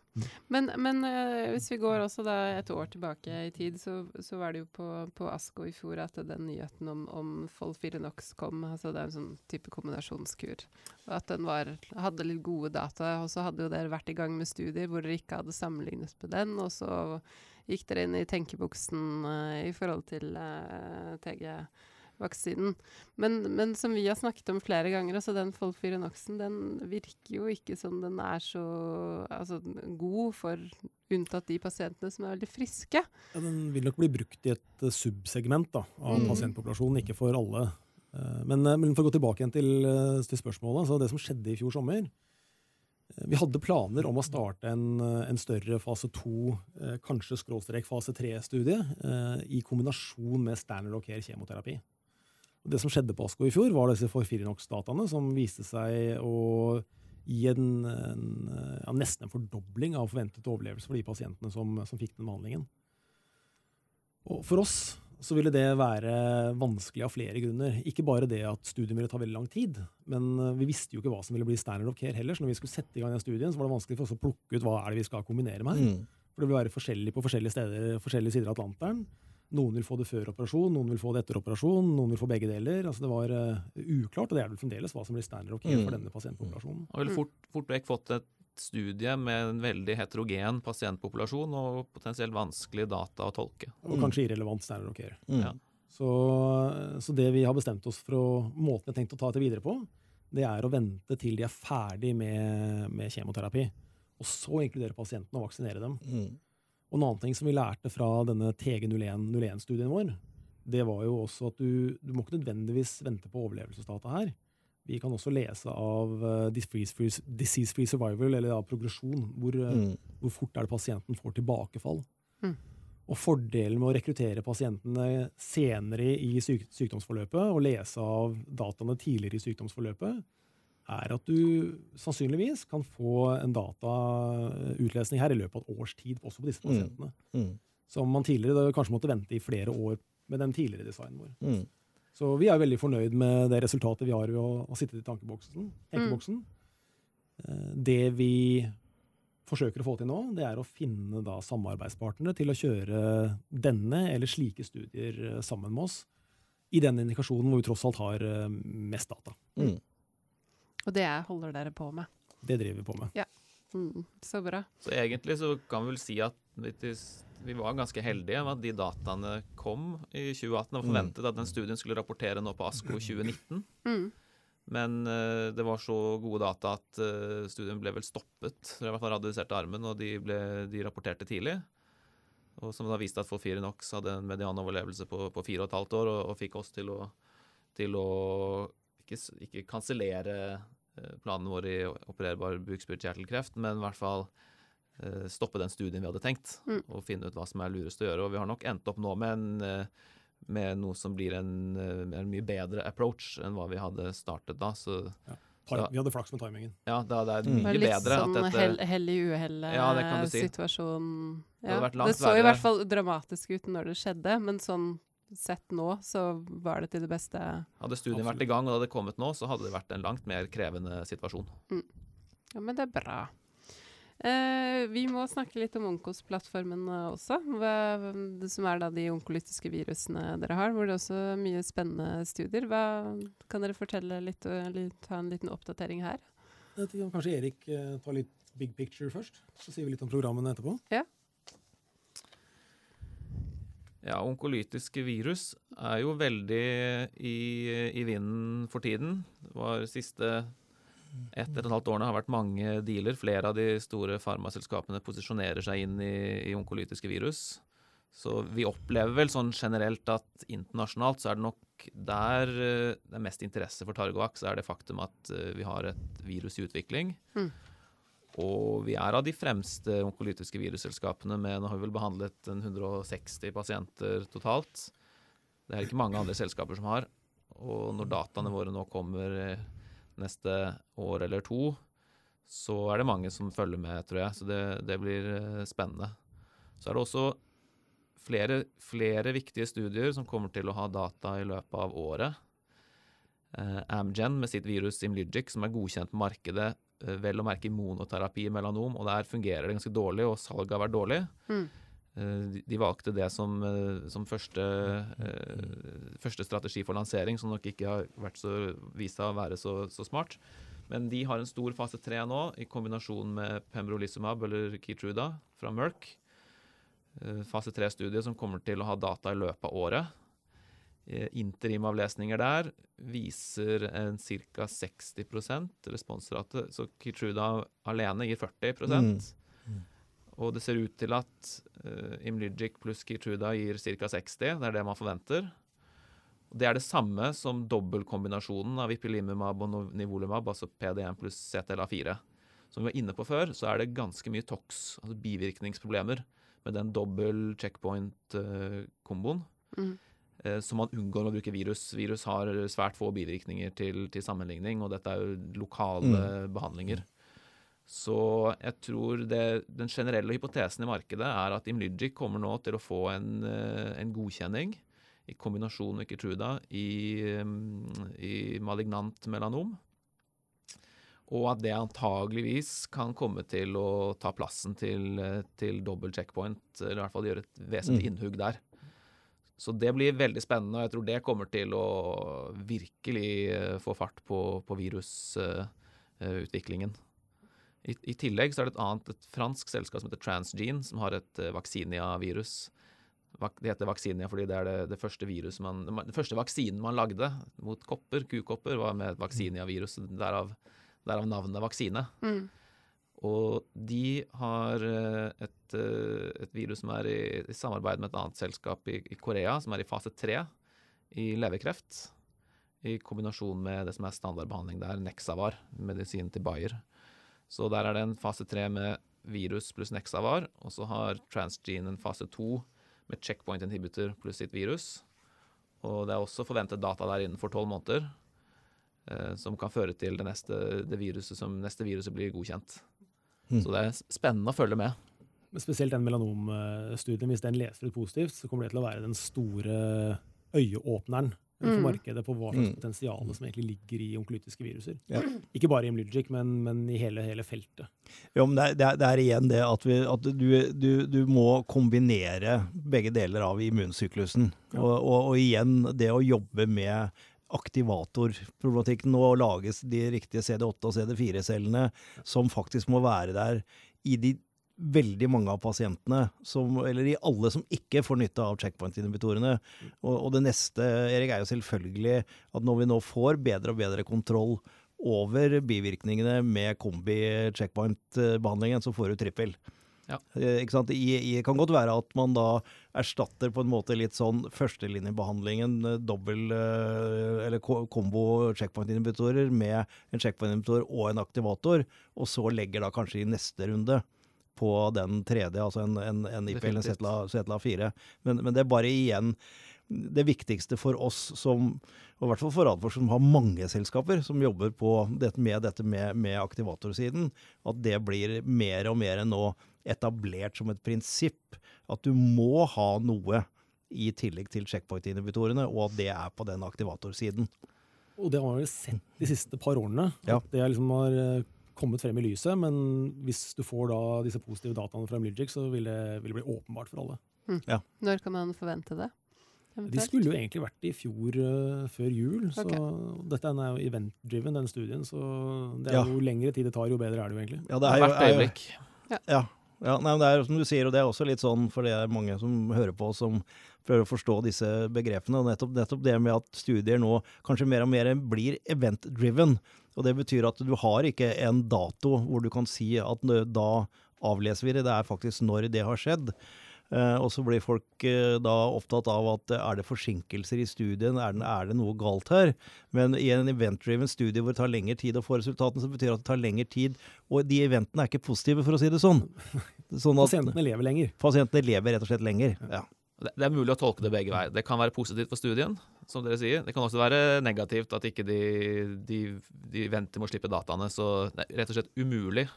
Men, men uh, hvis vi går også da et år tilbake i tid, så, så var det jo på, på ASKO i fjor at den nyheten om, om Folfirinox kom. altså Det er en sånn type kombinasjonskur. Og at den var, hadde litt gode data. Og så hadde jo dere vært i gang med studier hvor dere ikke hadde sammenlignet med den. Og så gikk dere inn i tenkebuksen uh, i forhold til uh, TG vaksinen. Men, men, som vi har snakket om flere ganger, altså den Folfirinoxen den virker jo ikke som den er så altså, god for unntatt de pasientene som er veldig friske. Ja, den vil nok bli brukt i et uh, subsegment da, av mm. pasientpopulasjonen, ikke for alle. Uh, men, uh, men, for å gå tilbake igjen til, til spørsmålet. så Det som skjedde i fjor sommer, vi hadde planer om å starte en, en større fase to, eh, kanskje skråstrek fase tre-studie, eh, i kombinasjon med standard of care kjemoterapi. Det som skjedde på ASKO i fjor, var disse Forfirinox-dataene som viste seg å gi en, en, ja, nesten en fordobling av forventet overlevelse for de pasientene som, som fikk den behandlingen. Og for oss så ville det være vanskelig av flere grunner. Ikke bare det at studiet ville ta veldig lang tid, men eh, vi visste jo ikke hva som ville bli standard of care heller. Så når vi skulle sette i gang den studien, så var det vanskelig for oss å plukke ut hva er det vi skal kombinere med. Mm. For det vil være forskjellig på forskjellige steder, forskjellige sider av Atlanteren. Noen vil få det før operasjon, noen vil få det etter operasjon, noen vil få begge deler. Altså Det var uh, uklart, og det er vel fremdeles hva som blir standard ok care mm. for denne pasientpopulasjonen. Og ville fort, fort vekk fått et studie med en veldig heterogen pasientpopulasjon og potensielt vanskelig data å tolke. Og kanskje irrelevant standard ok. Mm. Ja. Så, så, det vi har bestemt oss for og måten vi har tenkt å ta dette videre på, det er å vente til de er ferdig med, med kjemoterapi. Og så inkludere pasientene og vaksinere dem. Mm. Og en annen ting som vi lærte fra denne TG01-studien vår, det var jo også at du, du må ikke nødvendigvis vente på overlevelsesdata her. Vi kan også lese av uh, disease-free survival, eller av progresjon. Hvor, uh, mm. hvor, fort er det pasienten får tilbakefall. Mm. Og Fordelen med å rekruttere pasientene senere i syk sykdomsforløpet og lese av dataene tidligere i sykdomsforløpet, er at du sannsynligvis kan få en datautlesning her i løpet av et års tid, også på disse mm. pasientene. Mm. Mm. Som man tidligere kanskje måtte vente i flere år med den tidligere designen vår. Mm. Så vi er veldig fornøyd med det resultatet vi har ved å, å sitte i tankeboksen. tankeboksen. Mm. Det vi forsøker å få til nå, det er å finne da samarbeidspartnere til å kjøre denne eller slike studier eh, sammen med oss i den indikasjonen hvor vi tross alt har eh, mest data. Mm. Og det holder dere på med? Det driver vi på med. Ja. Mm, så bra. Så egentlig så kan vi vel si at vi var ganske heldige med at de dataene kom i 2018. Og forventet mm. forventet at den studien skulle rapportere nå på ASKO 2019. Mm. Men uh, det var så gode data at uh, studien ble vel stoppet. I hvert fall radioiserte armen, og de, ble, de, rapporterte tidlig. Og som da viste at Folfirinox hadde en medianoverlevelse på, på fire og et halvt år, og, og fikk oss til å, til å ikke, ikke kansellere uh, planene våre i opererbar bukspyttkjertelkreft, men i hvert fall Eh, stoppe den studien vi hadde tenkt, mm. og finne ut hva som er lurest å gjøre. Og vi har nok endt opp nå med, en, eh, med noe som blir en, eh, en, mye bedre approach enn hva vi hadde startet da. Så, ja. vi hadde flaks med timingen. Ja, det, det er mm. mye bedre. Litt sånn dette, hell, hell i uhell-situasjon. Ja, det, det, så i hvert fall dramatisk ut når det skjedde, men sånn sett nå, så var det til det beste. Hadde studien Absolutt. vært i gang og det hadde kommet nå, så hadde det vært en langt mer krevende situasjon. Mm. Ja, men det er bra. Eh, vi må snakke litt om Onkos-plattformen også, hva, som er da de onkolytiske virusene dere har, hvor det er også mye spennende studier. Hva, kan dere fortelle litt, eller ta en liten oppdatering her? Jeg tenker Kanskje Erik uh, tar litt big picture først, så sier vi litt om programmene etterpå. Ja. Ja, onkolytiske virus er jo veldig i, i vinden for tiden. Det var siste ett og et halvt årene har vært mange dealer. Flere av de store farmaselskapene posisjonerer seg inn i, i onkolytiske virus. Så vi opplever vel sånn generelt at internasjonalt så er det nok der eh, det er mest interesse for Targovax, er det faktum at eh, vi har et virus i utvikling. Mm. Og vi er av de fremste onkolytiske virusselskapene med Nå har vi vel behandlet 160 pasienter totalt. Det er ikke mange andre selskaper som har. Og når dataene våre nå kommer eh, neste år eller to, så er det mange som følger med, tror jeg. Så det, det blir eh, spennende. Så er det også flere, flere, viktige studier som kommer til å ha data i løpet av året. Eh, Amgen med sitt virus Imlygic, som er godkjent på markedet, eh, vel å merke immunoterapi i melanom, og der fungerer det ganske dårlig, og salget har vært dårlig. Mm. Eh, de valgte det som, som første, første, strategi for lansering, som nok ikke har vært så, vist seg å være så, så, smart. Men de har en stor fase tre nå, i kombinasjon med Pembrolizumab eller Keytruda fra Merck. Fase tre-studie som kommer til å ha data i løpet av året. Eh, interimavlesninger der viser en ca. 60% responsrate. Så Keytruda alene gir 40 Mm. Mm. Og det ser ut til at uh, Imlygic pluss Keytruda gir ca. 60. Det er det man forventer. Det er det samme som dobbeltkombinasjonen av ipilimumab og nivolumab, altså PD1 pluss CTLA4. Som vi var inne på før, så er det ganske mye tox, altså bivirkningsproblemer, med den dobbel checkpoint-komboen. Mm. Eh, så man unngår å bruke virus. Virus har svært få bivirkninger til, til sammenligning, og dette er jo lokale behandlinger. Så jeg tror det, den generelle hypotesen i markedet er at Imlygic kommer nå til å få en, eh, en godkjenning i kombinasjon med Keytruda i, mm, i malignant melanom. Og at det antageligvis kan komme til å ta plassen til, eh, til dobbel checkpoint, eller i hvert fall gjøre et vesentlig Mm. innhugg der. Så det blir veldig spennende, og jeg tror det kommer til å virkelig eh, få fart på, på virusutviklingen. I, I tillegg så er det et annet et fransk selskap som heter Transgene, som har et uh, Vaxinia-virus. Det heter vaksinia fordi det er det, det første man Den første vaksinen man lagde mot kopper, kukopper, var med et vaksinia-virus, Derav, derav navnet vaksine. Mm. Og de har eh, et, eh, et virus som er i, i samarbeid med et annet selskap i, i Korea, som er i fase tre i leverkreft. I kombinasjon med det som er standardbehandling der, Nexavar, medisin til Bayer. Så der er det en fase tre med virus pluss Nexavar, og så har Transgene en fase to med checkpoint inhibitor pluss sitt virus. Og det er også forventet data der innenfor tolv måneder, eh, som kan føre til det neste, det viruset som, neste viruset blir godkjent. Mm. Så det er spennende å følge med. Spesielt den melanomstudien, hvis den leser ut positivt, så kommer det til å være den store øyeåpneren for Mm. markedet på hva slags Mm. potensial som egentlig ligger i onkolytiske viruser. Ja. Ikke bare i Imlugic, men, men i hele, hele feltet. Jo, men det er, det er, det er igjen det at, vi, at du, du, du må kombinere begge deler av immunsyklusen. Ja. Og, og, og igjen det å jobbe med aktivatorproblematikken og lages de riktige CD8 og CD4-cellene som faktisk må være der i de veldig mange av pasientene, som, eller i alle som ikke får nytte av checkpoint-inhibitorene. Og, og det neste, Erik, er jo selvfølgelig at når vi nå får bedre og bedre kontroll over bivirkningene med kombi-checkpoint-behandlingen, så får du trippel. Ja. Eh, det kan godt være at man da erstatter på en måte litt sånn førstelinjebehandlingen, eh, dobbel eh, eller kombo checkpoint-inhibitorer med en checkpoint-inhibitor og en aktivator, og så legger da kanskje i neste runde på den tredje, altså en, en, en IPL, en Definitivt. Zetla 4. Men, men det er bare igjen det viktigste for oss som, og i hvert fall for Radforsk, som har mange selskaper som jobber på dette med dette med, med aktivatorsiden, at det blir mer og mer nå etablert som et prinsipp at du må ha noe i tillegg til checkpoint-inhibitorene, og at det er på den aktivatorsiden. Og det har vi sett de siste par årene. Ja. At det liksom har eh, kommet frem i lyset. Men hvis du får da disse positive dataene fra Mlygic, så vil det, vil det bli åpenbart for alle. Når kan man forvente det? De skulle jo egentlig vært i fjor uh, før jul, så okay. dette er jo event-driven, den studien. Så det er Ja. jo lengre tid det tar, jo bedre er det jo egentlig. Ja, Det har vært øyeblikk. Ja. ja nei, men det er som du sier, og det er også litt sånn, for det er mange som hører på som prøver å forstå disse begrepene. og nettopp, nettopp det med at studier nå kanskje mer og mer blir event-driven. Og det betyr at du har ikke en dato hvor du kan si at da avleser vi det. Det er faktisk når det har skjedd. Eh, og så blir folk eh, da opptatt av at eh, er det forsinkelser i studien, er, det, er det noe galt her? Men i en event-driven studie hvor det tar lengre tid å få resultatene, så betyr det at det tar lengre tid. Og de eventene er ikke positive, for å si det sånn. sånn at Pasientene lever lenger. pasientene lever rett og slett lenger. Ja. Det, det er mulig å tolke det begge veier. Det kan være positivt for studien, som dere sier. Det kan også være negativt at ikke de, de, de venter med å slippe dataene. Så det er rett og slett umulig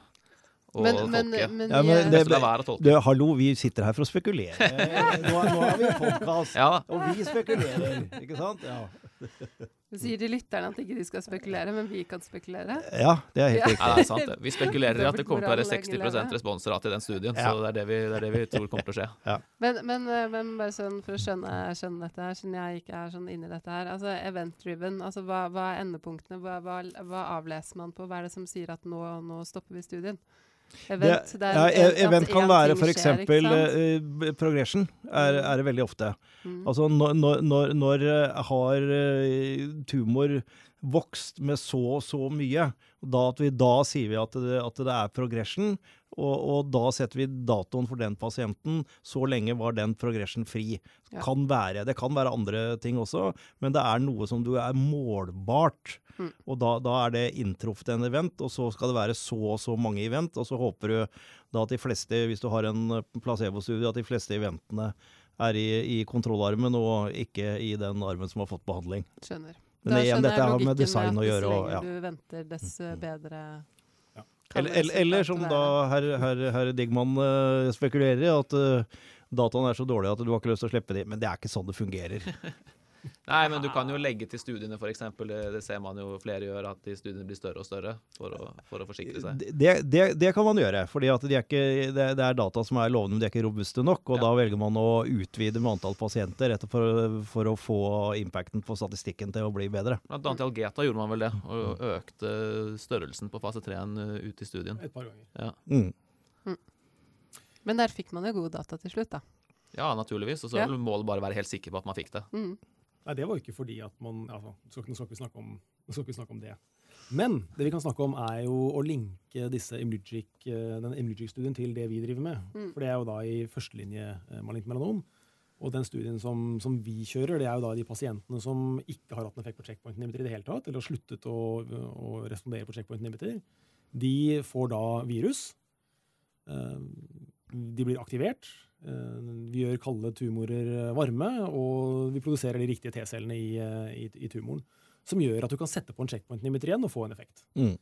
å Men, men, tolke. men, Ja, men det, det- tolke. Det, hallo, vi sitter her for å spekulere. Nå, nå har vi podkast, Ja og vi spekulerer. Ikke sant? Ja, vi sier til lytterne at ikke de skal spekulere, men vi kan spekulere. ja det er helt riktig. Ja, det er sant. Vi spekulerer i at det kommer til å være 60 lenge responsrate i den studien. Ja. Så det er det, vi, det er det vi tror kommer til å skje. Men, men, eh, men bare sånn for å skjønne, skjønne dette her, siden jeg ikke er sånn inni dette her. Altså event-driven, altså hva, hva er endepunktene? Hva, hva, hva avleser man på? Hva er det som sier at nå, nå stopper vi studien? Event, Det, ja, e- event kan være f.eks. Uh, progression, er, er det veldig ofte. Mm. Altså når, når, når, eh, har eh, tumor vokst med så og så mye, da, vi, da sier vi at det, at det er progression, og, og da setter vi datoen for den pasienten. Så lenge var den progression fri. Ja. Kan være, det kan være andre ting også, men det er noe som du er målbart. Mm. Og da, da er det inntruffet en event, og så skal det være så og så mange event, og så håper du da at de fleste, hvis du har en placebo-studie, at de fleste eventene er i, i kontrollarmen og ikke i den armen som har fått behandling. Skjønner. Men Da igjen, dette har med design å at gjøre. Dess Og, ja. lenger du venter, dess eh, bedre eller, eller, eller som da herr her, her Digman eh, spekulerer i, at uh, dataene er så dårlige at du har ikke lyst til å slippe dem. Men det er ikke sånn det fungerer. Nei, men du kan jo legge til studiene, f.eks. Det, det ser man jo flere gjør, at de studiene blir større og større for å, for å forsikre seg. Det, det, det kan man gjøre, fordi de er ikke, det, det er data som er lovende, men de er ikke robuste nok. Og Ja. da velger man å utvide med antall pasienter etter for, for å få impacten på statistikken til å bli bedre. Blant annet i Algeta gjorde man vel det, og økte størrelsen på fase 3-en ut i studien. Et par ganger. Ja, Mm. Men der fikk man jo gode data til slutt, da. ja naturligvis. Og så Ja. vel målet bare være helt sikker på at man fikk det. Mm. Nei, det var jo ikke fordi at man altså, skal, Nå skal ikke vi snakke om, skal ikke snakke om det. Men det vi kan snakke om, er jo å linke disse Imlugic, eh, den Imlugic-studien til det vi driver med. Mm. For det er jo da i førstelinje eh, malignt melanom. Og den studien som, som vi kjører, det er jo da de pasientene som ikke har hatt en effekt på checkpoint inhibitor i det hele tatt, eller har sluttet å, å respondere på checkpoint inhibitor. De får da virus. Eh, De blir aktivert. Eh, Vi gjør kalde tumorer varme, og vi produserer de riktige T-cellene i, eh, i, i tumoren. Som gjør at du kan sette på en checkpoint inhibitor igjen og få en effekt. Mm.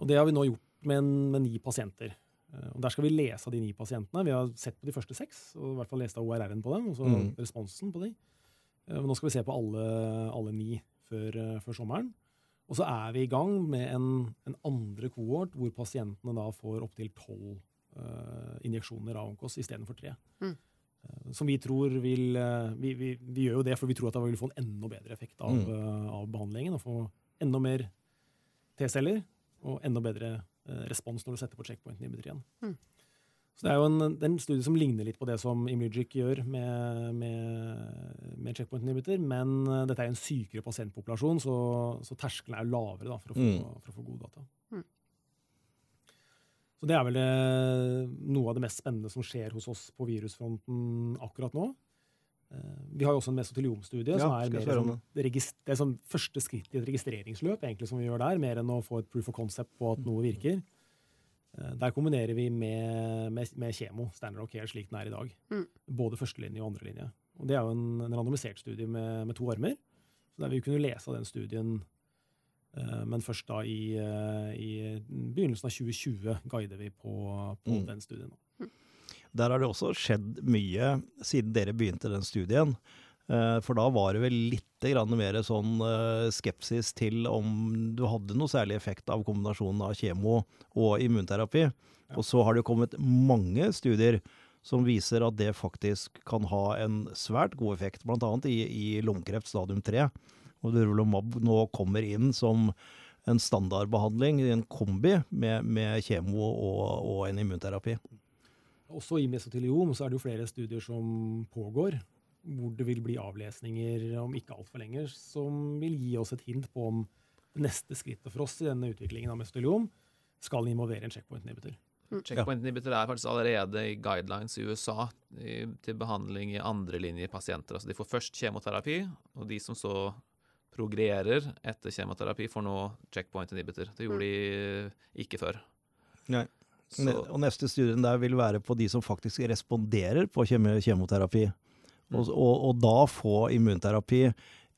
Og det har vi nå gjort med, en, med ni pasienter. Eh, Og Der skal vi lese av de ni pasientene. Vi har sett på de første seks, og i hvert fall lest av ORR-en på dem. og så Mm. responsen på de. Eh, Men nå skal vi se på alle, alle ni før, eh, før sommeren. Og så er vi i gang med en, en andre kohort hvor pasientene da får opptil tolv injeksjoner av Onkos istedenfor tre. Mm. Eh, som vi tror vil eh, vi, vi, vi gjør jo det for vi tror at det vil få en enda bedre effekt av, Mm. eh, av behandlingen. Og få enda mer T-celler og enda bedre eh, respons når du setter på checkpointen i igjen. Mm. Så det er jo en, det er en studie som ligner litt på det som Immugic gjør med, med, med checkpoint inhibitor, men eh, dette er en sykere pasientpopulasjon, så, så terskelen er lavere da, for, å få, Mm. for å få gode data. Mm. Så det er vel det, noe av det mest spennende som skjer hos oss på virusfronten akkurat nå. Eh, Vi har jo også en mesoteliomstudie, Ja, som er mer sånn, det er sånn første skritt i et registreringsløp, egentlig, som vi gjør der, mer enn å få et proof of concept på at noe virker. Eh, Der kombinerer vi med, med, med kjemo, standard of care, slik den er i dag. Mm. Både førstelinje og andrelinje. Og det er jo en, en randomisert studie med, med to armer. Så der vi kunne lese av den studien, men først da i, eh, i begynnelsen av 2020 guider vi på, på Mm. den studien. Der har det også skjedd mye siden dere begynte den studien. Eh, For da var det vel litt mer sånn eh, skepsis til om du hadde noe særlig effekt av kombinasjonen av kjemo og immunterapi. Og så har det kommet mange studier som viser at det faktisk kan ha en svært god effekt, bl.a. i, i lungekreft stadium 3. Og durvalumab nå kommer inn som en standardbehandling i en kombi med, med kjemo og, og en immunterapi. Også i mesoteliom så er det jo flere studier som pågår, hvor det vil bli avlesninger om ikke altfor lenge, som vil gi oss et hint på om det neste skrittet for oss i denne utviklingen av mesoteliom skal involvere en checkpoint inhibitor. Checkpoint inhibitor er faktisk allerede i guidelines i USA i, til behandling i andrelinjepasienter. Altså de får først kjemoterapi, og de som så progrerer etter kjemoterapi, får nå checkpoint inhibitor. Det gjorde de ikke før. Nei. Så, Og neste studien der vil være på de som faktisk responderer på kjemoterapi. Mm. Og, og, og da få immunterapi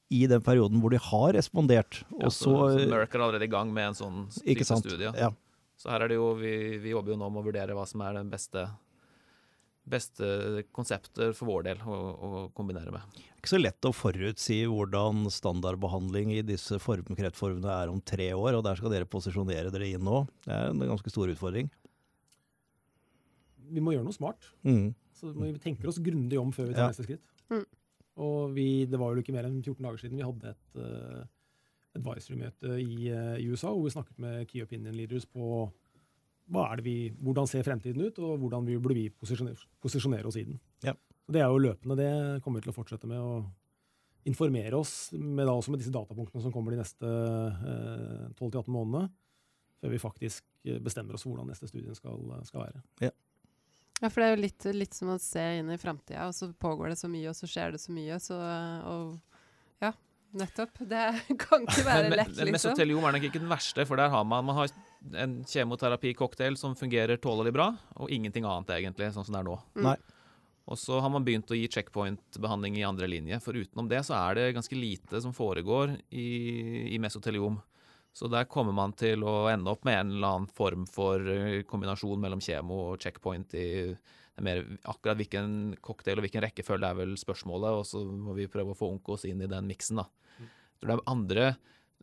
i den perioden hvor de har respondert. ja, Og så, så, så Merck er allerede i gang med en sånn type studie. Ja. Så her er det jo, vi, vi jobber jo nå med å vurdere hva som er den beste, beste konsepter for vår del å, å kombinere med. Ikke så lett å forutsi hvordan standardbehandling i disse form, kreftformene er om tre år, og der skal dere posisjonere dere inn nå. Det er en ganske stor utfordring. Vi må gjøre noe smart. Mm. Så vi tenker oss grundig om før vi tar Ja. neste skritt. Mm. Og vi, det var jo ikke mer enn 14 dager siden vi hadde et uh, advisory-møte i, uh, i USA, hvor vi snakket med key opinion leaders på hva er det vi, hvordan ser fremtiden ut, og hvordan vi burde vi posisjonere, posisjonere oss i den. Ja. Det er jo løpende. Det kommer vi til å fortsette med. å informere oss med, da, også med disse datapunktene som kommer de neste eh, 12-18 månedene, før vi faktisk eh, bestemmer oss for hvordan neste studien skal, skal være. Ja. Ja, for det er jo litt, litt som å se inn i framtida, og så pågår det så mye, og så skjer det så mye, så Og ja, nettopp. Det kan ikke være lett, liksom. Mesoteliom er nok ikke den verste, for der har man, man har en kjemoterapi-cocktail som fungerer tålelig bra, og ingenting annet egentlig, sånn som det er nå. Nei. Og så har man begynt å gi checkpoint-behandling i andre linje. For utenom det så er det ganske lite som foregår i, i mesoteliom. Så der kommer man til å ende opp med en eller annen form for eh, kombinasjon mellom kjemo og checkpoint i mer, Akkurat hvilken cocktail og hvilken rekkefølge er vel spørsmålet, og så må vi prøve å få Onkos inn i den miksen, da. Mm. Så det er andre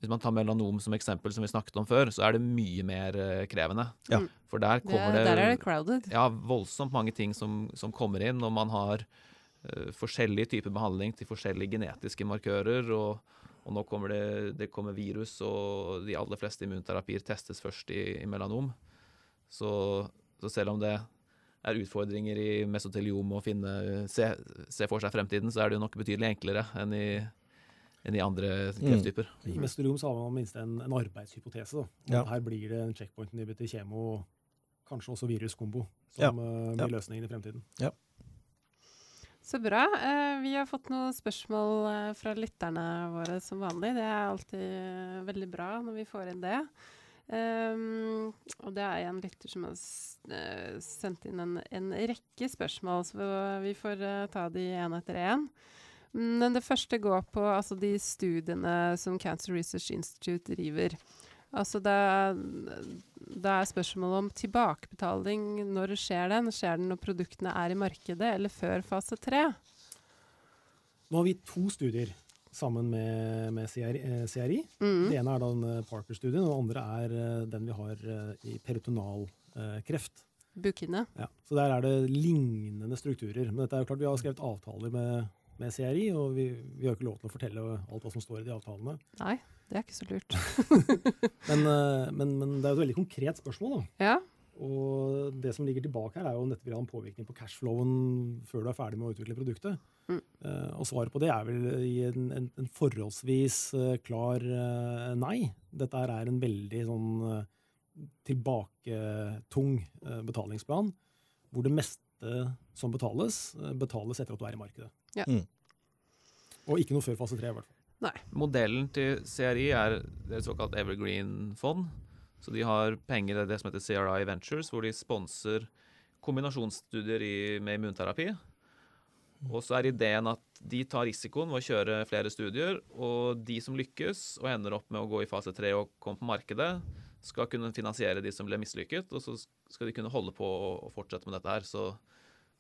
hvis man tar melanom som eksempel, som vi snakket om før, så er det mye mer uh, krevende. Ja. For der kommer det, det, Der er det crowded. Ja, voldsomt mange ting som, som kommer inn, og man har uh, forskjellige typer behandling til forskjellige genetiske markører. Og, og nå kommer det, det kommer virus, og de aller fleste immunterapier testes først i, i melanom. Så, så, selv om det er utfordringer i mesoteliom å finne, se, se for seg fremtiden, så er det jo nok betydelig enklere enn i enn i andre krefttyper. Mm. I mesoteliom så har man minst en, en arbeidshypotese. Ja. Her blir det en checkpoint til kjemo, kanskje også viruskombo, som ja. uh, blir ja. løsningen i fremtiden. Ja. Så bra. Uh, vi har fått noen spørsmål uh, fra lytterne våre som vanlig. Det er alltid veldig bra når vi får inn det. Um, og det er en lytter som har sendt inn en, en, rekke spørsmål, så vi får ta de én etter én. Men det første går på altså, de studiene som Cancer Research Institute driver. Altså det, det er spørsmålet om tilbakebetaling. Når skjer den? Skjer den når produktene er i markedet, eller før fase tre? Nå har vi to studier sammen med, med CRI. CRI. Mm. Det ene er den eh, Parker-studien, og den andre er eh, den vi har eh, i peritonalkreft. Bukine. Ja, så der er det lignende strukturer. Men dette er jo klart vi har skrevet avtaler med med CRI, og vi, vi har ikke lov til å fortelle alt hva som står i de avtalene. Nei, det er ikke så lurt. men, eh, men, men, det er jo et veldig konkret spørsmål. da. Ja. Og det som ligger tilbake her, er jo om dette vil ha en påvirkning på cashflowen før du er ferdig med å utvikle produktet. Mm. Uh, og svaret på det er vel i en, en, en forholdsvis uh, klar uh, nei. Dette er en veldig sånn tilbaketung betalingsplan, hvor det meste som betales, betales etter at du er i markedet. Ja. Mm. Og ikke noe før fase tre, i hvert fall. Nei. Modellen til CRI er et såkalt evergreen-fond. Så de har penger i det som heter CRI Ventures, hvor de sponser kombinasjonsstudier i, med immunterapi. Og så er ideen at de tar risikoen ved å kjøre flere studier, og de som lykkes og ender opp med å gå i fase tre og komme på markedet, skal kunne finansiere de som ble mislykket, og så skal de kunne holde på og fortsette med dette her. Så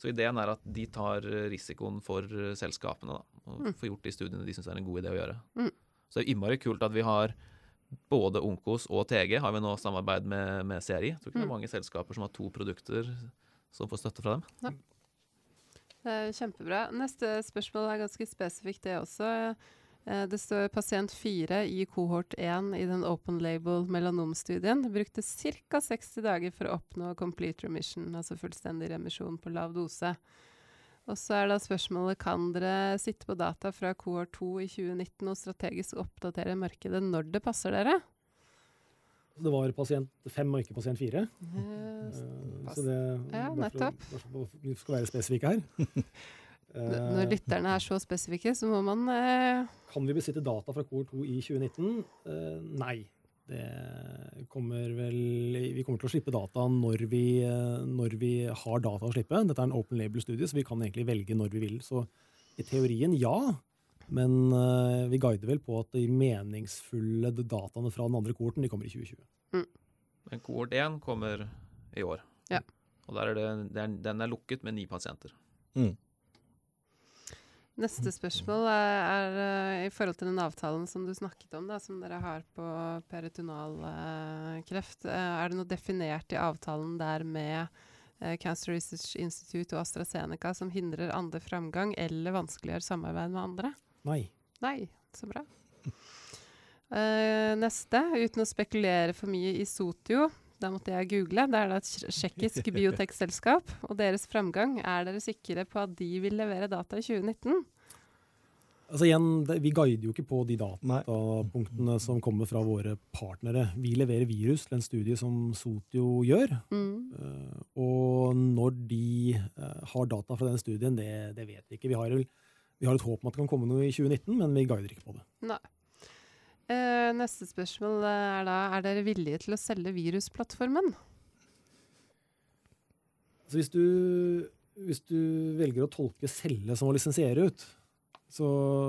så ideen er at de tar risikoen for selskapene da, og mm. får gjort de studiene de syns er en god idé å gjøre. Mm. Så det er innmari kult at vi har både Onkos og TG har vi nå samarbeid med, med CRI. Jeg tror ikke det er mm. mange selskaper som har to produkter som får støtte fra dem. Ja. Det kjempebra. Neste spørsmål er ganske spesifikt, det også. Eh, det står pasient 4 i kohort 1 i den open label melanomstudien. Brukte ca. 60 dager for å oppnå complete remission, altså fullstendig remisjon på lav dose. Og så er da spørsmålet kan dere sitte på data fra kohort 2 i 2019 og strategisk oppdatere markedet når det passer dere? Det var pasient 5 og ikke pasient 4. Yes, uh, så det, ja, nettopp. Vi skal være spesifikke her. Når eh, lytterne er så spesifikke, så må man eh... Kan vi besitte data fra kor 2 i 2019? Eh, nei. Det kommer vel Vi kommer til å slippe data når vi, eh, når vi har data å slippe. Dette er en open label-studie, så vi kan egentlig velge når vi vil. Så i teorien ja, men uh, vi guider vel på at de meningsfulle dataene fra den andre kohorten de kommer i 2020. Mm. Men kohort 1 kommer i år. Ja. Og er det, den er lukket med ni pasienter. Mm. Neste spørsmål er, er, eh, i forhold til den avtalen som du snakket om, da, som dere har på peritonalkreft. Uh, uh, er det noe definert i avtalen der med uh, Cancer Research Institute og AstraZeneca som hindrer andre framgang eller vanskeliggjør samarbeid med andre? Nei. Nei, så bra. neste, uten å spekulere for mye i Sotio. Da måtte jeg google. Det er da et tsjekkisk biotekselskap. Og deres framgang, er dere sikre på at de vil levere data i 2019? Altså igjen, det, Vi guider jo ikke på de datapunktene som kommer fra våre partnere. Vi leverer virus til en studie som Sotio gjør. Mm. Uh, og når de uh, har data fra den studien, det, det vet vi ikke. Vi har, vi har, et håp om at det kan komme noe i 2019, men vi guider ikke på det. Nei. Uh, neste spørsmål er da er dere villige til å selge virusplattformen? Så hvis du, hvis du velger å tolke 'selge' som å lisensiere ut, så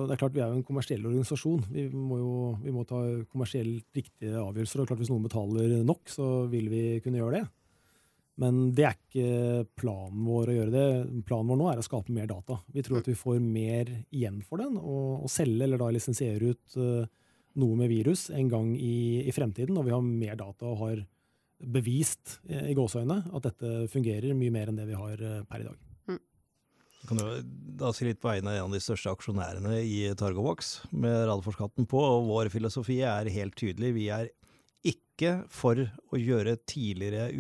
det er klart Vi er jo en kommersiell organisasjon. Vi må jo vi må ta kommersielt riktige avgjørelser. og klart Hvis noen betaler nok, så vil vi kunne gjøre det. Men det er ikke planen vår å gjøre det. Planen vår nå er å skape mer data. Vi tror at vi får mer igjen for den, og selge eller da lisensiere ut uh, noe med virus en gang i, i, fremtiden, og vi har mer data og har bevist uh, i gåseøyne at dette fungerer mye mer enn det vi har uh, per i dag. Kan du da si litt på vegne av en av de største aksjonærene i Targovox med Radforskatten på, og vår filosofi er helt tydelig. Vi er ikke for å gjøre tidligere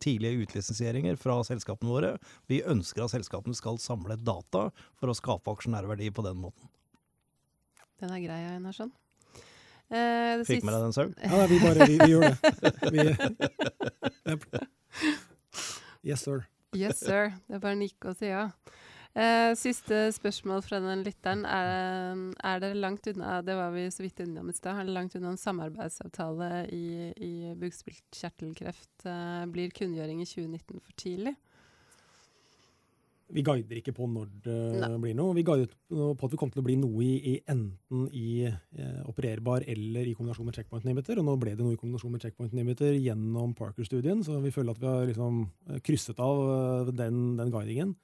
tidlige utlisensieringer fra selskapene våre. Vi ønsker at selskapene skal samle data for å skape aksjonærverdi på den måten. Den er grei, Einarsson. Eh, Fikk med deg den, sauen? Ja, vi bare vi, vi gjør det. Vi, yes, sir. Yes, sir. Det er bare å nikke og si ja. Uh, siste spørsmål fra den lytteren. Er, er dere langt unna det var vi så vidt innom i sted, er det langt unna en samarbeidsavtale i, i bukspyttkjertelkreft? Uh, blir kunngjøring i 2019 for tidlig? Vi guider ikke på når det Nei. blir noe. Vi guider på at vi kommer til å bli noe i, i enten i eh, opererbar eller i kombinasjon med checkpoint inhibitor. Og nå ble det noe i kombinasjon med checkpoint inhibitor gjennom Parker-studien, så vi føler at vi har liksom eh, krysset av eh, den, den guidingen.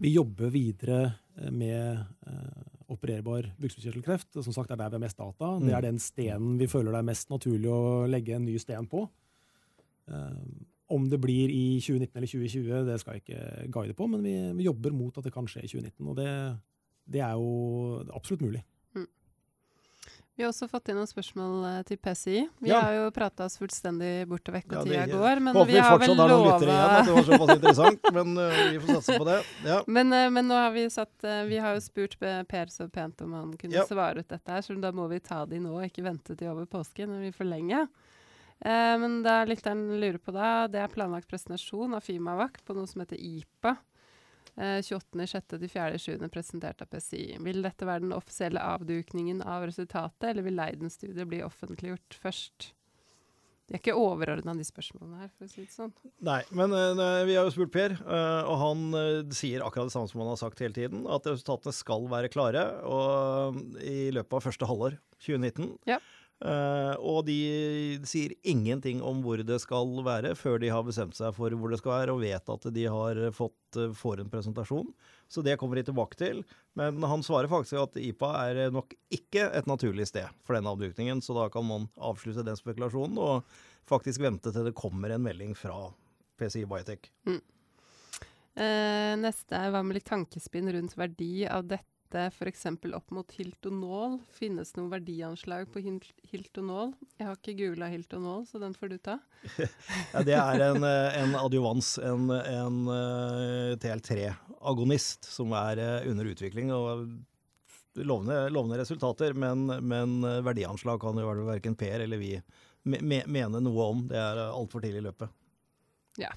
Vi jobber videre eh, med eh, opererbar bukspyttkjertelkreft. Som sagt, det er der vi har mest data. Mm. Det er den stenen vi føler det er mest naturlig å legge en ny sten på. Uh, om det blir i 2019 eller 2020, det skal jeg ikke guide på, men vi, vi jobber mot at det kan skje i 2019. Og det, det er jo absolutt mulig. Vi har også fått inn noen spørsmål uh, til PCI. Vi ja. har jo prata oss fullstendig bort og vekk, og ja, tida går. Men vi, vi har vel lova igjen at det var såpass interessant, men uh, vi får satse på det. Ja. Men, uh, men, nå har vi satt Vi har jo spurt Per så pent om han kunne svare ut dette her, så da må vi ta de nå, ikke vente til over påsken når vi forlenger. Men det lytteren lurer på da, det er planlagt presentasjon av Fimavac på noe som heter IPA. 28.6. til 4.7. presentert av PCI. Vil dette være den offisielle avdukningen av resultatet, eller vil Leiden-studiet bli offentliggjort først? De er ikke overordna, de spørsmålene her, for å si det sånn. Nei, men uh, vi har jo spurt Per, uh, og han uh, sier akkurat det samme som han har sagt hele tiden. At resultatene skal være klare og, i løpet av første halvår 2019. Ja. Uh, og de sier ingenting om hvor det skal være, før de har bestemt seg for hvor det skal være, og vet at de har fått uh, får en presentasjon. Så det kommer de tilbake til. Men han svarer faktisk at IPA er nok ikke et naturlig sted for denne avdukningen, så da kan man avslutte den spekulasjonen og faktisk vente til det kommer en melding fra PCI Biotech. Mm. Uh, neste er hva med litt tankespinn rundt verdi av dette dette f.eks. opp mot Hiltonol? Finnes noen verdianslag på Hiltonol? Jeg har ikke googla Hiltonol, så den får du ta. ja, det er en, eh, en adjuvans, en, en eh, TL3-agonist, som er eh, under utvikling. og Lovende, lovende resultater, men, men, verdianslag kan jo verken Per eller vi mene noe om. Det er altfor tidlig i løpet. Ja,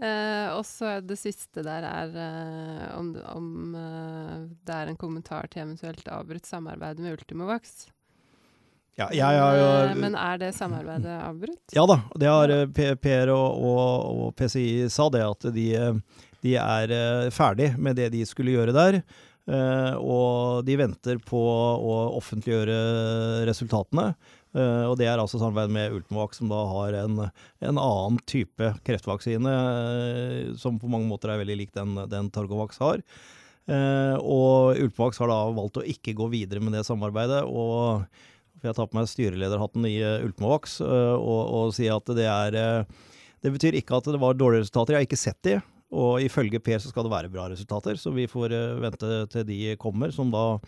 Uh, og så det siste der er uh, om, om uh, det er en kommentar til eventuelt avbrutt samarbeid med Ultimovax. Ja, ja, ja, Men er det samarbeidet avbrutt? Ja da. Det har Per og, og, og, PCI sa det, at de, de er ferdig med det de skulle gjøre der. og de venter på å offentliggjøre resultatene. Uh, og det er altså samarbeid med Ultimovac, som da har en, en annen type kreftvaksine uh, som på mange måter er veldig lik den, den Targovax har. Uh, og Ultimovac har da valgt å ikke gå videre med det samarbeidet. og jeg tar på meg styrelederhatten i Ultimovac og, og sier at det er Det betyr ikke at det var dårlige resultater. Jeg har ikke sett de. Og ifølge Per så skal det være bra resultater, så vi får vente til de kommer, som da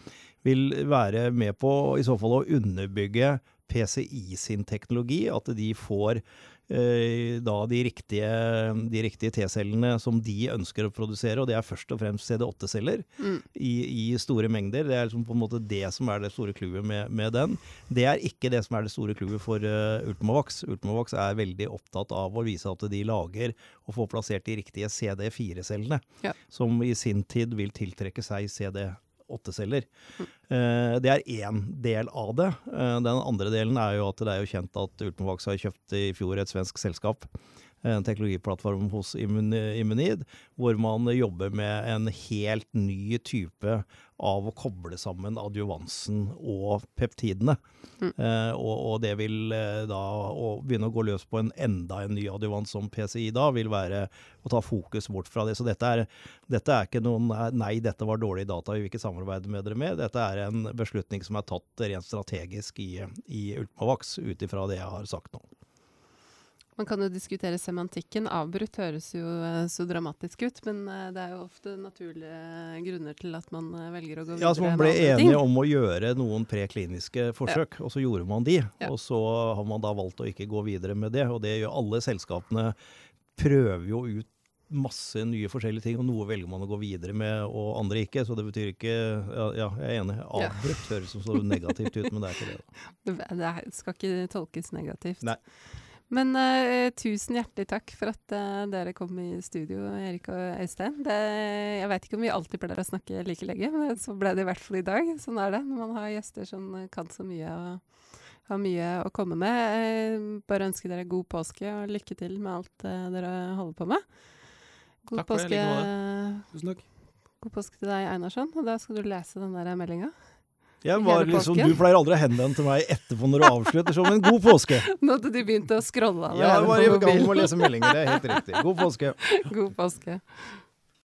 vil være med på i så fall å underbygge PCI sin teknologi, at de får eh, da de riktige, de riktige T-cellene som de ønsker å produsere, og det er først og fremst CD8-celler Mm. i, i store mengder. Det er liksom på en måte det som er det store clouet med, med den. Det er ikke det som er det store clouet for uh, Ultimavax. Ultimavax er veldig opptatt av å vise at de lager og får plassert de riktige CD4-cellene, Ja. som i sin tid vil tiltrekke seg CD8-celler. Eh, det er én del av det. Eh, den andre delen er jo at det er jo kjent at Ultimavax har kjøpt i fjor et svensk selskap. En teknologiplattform hos Immunid, hvor man jobber med en helt ny type av å koble sammen adjuvansen og peptidene. Eh, og, og det vil eh, da å begynne å gå løs på en enda en ny adjuvans som PCI da, vil være å ta fokus bort fra det. Så dette er, dette er ikke noen nei, dette var dårlige data, vi vil ikke samarbeide med dere med. Dette er en beslutning som er tatt rent strategisk i, i Ultimavax, ut ifra det jeg har sagt nå. Man kan jo diskutere semantikken. Avbrutt høres jo eh, så dramatisk ut, men eh, det er jo ofte naturlige grunner til at man eh, velger å gå videre Ja, så Man ble enige om å gjøre noen prekliniske forsøk, og så gjorde man de. Ja. Og så har man da valgt å ikke gå videre med det. Og det gjør alle selskapene prøver jo ut masse nye forskjellige ting, og noe velger man å gå videre med, og andre ikke. Så det betyr ikke Ja, ja jeg er enig. Ja. Avbrutt høres som så negativt ut, men det er ikke det. da. Det, skal ikke tolkes negativt. Nei. Men uh, tusen hjertelig takk for at uh, dere kom i studio, Erik og Øystein. Det, jeg veit ikke om vi alltid pleier å snakke like lenge, men så ble det i hvert fall i dag. Sånn er det når man har gjester som kan så mye og har mye å komme med. Eh, bare ønske dere god påske og lykke til med alt uh, dere holder på med. God Takk for det, like Tusen takk. god påske til deg, Einarsson. Og da skal du lese den der meldinga. Jeg var liksom. Du pleier aldri å henvende til meg etterpå når du avslutter, som en god påske. Nå hadde du begynt å scrolle Ja, jeg var i gang med å lese meldinger. Det er helt riktig. God påske. God påske.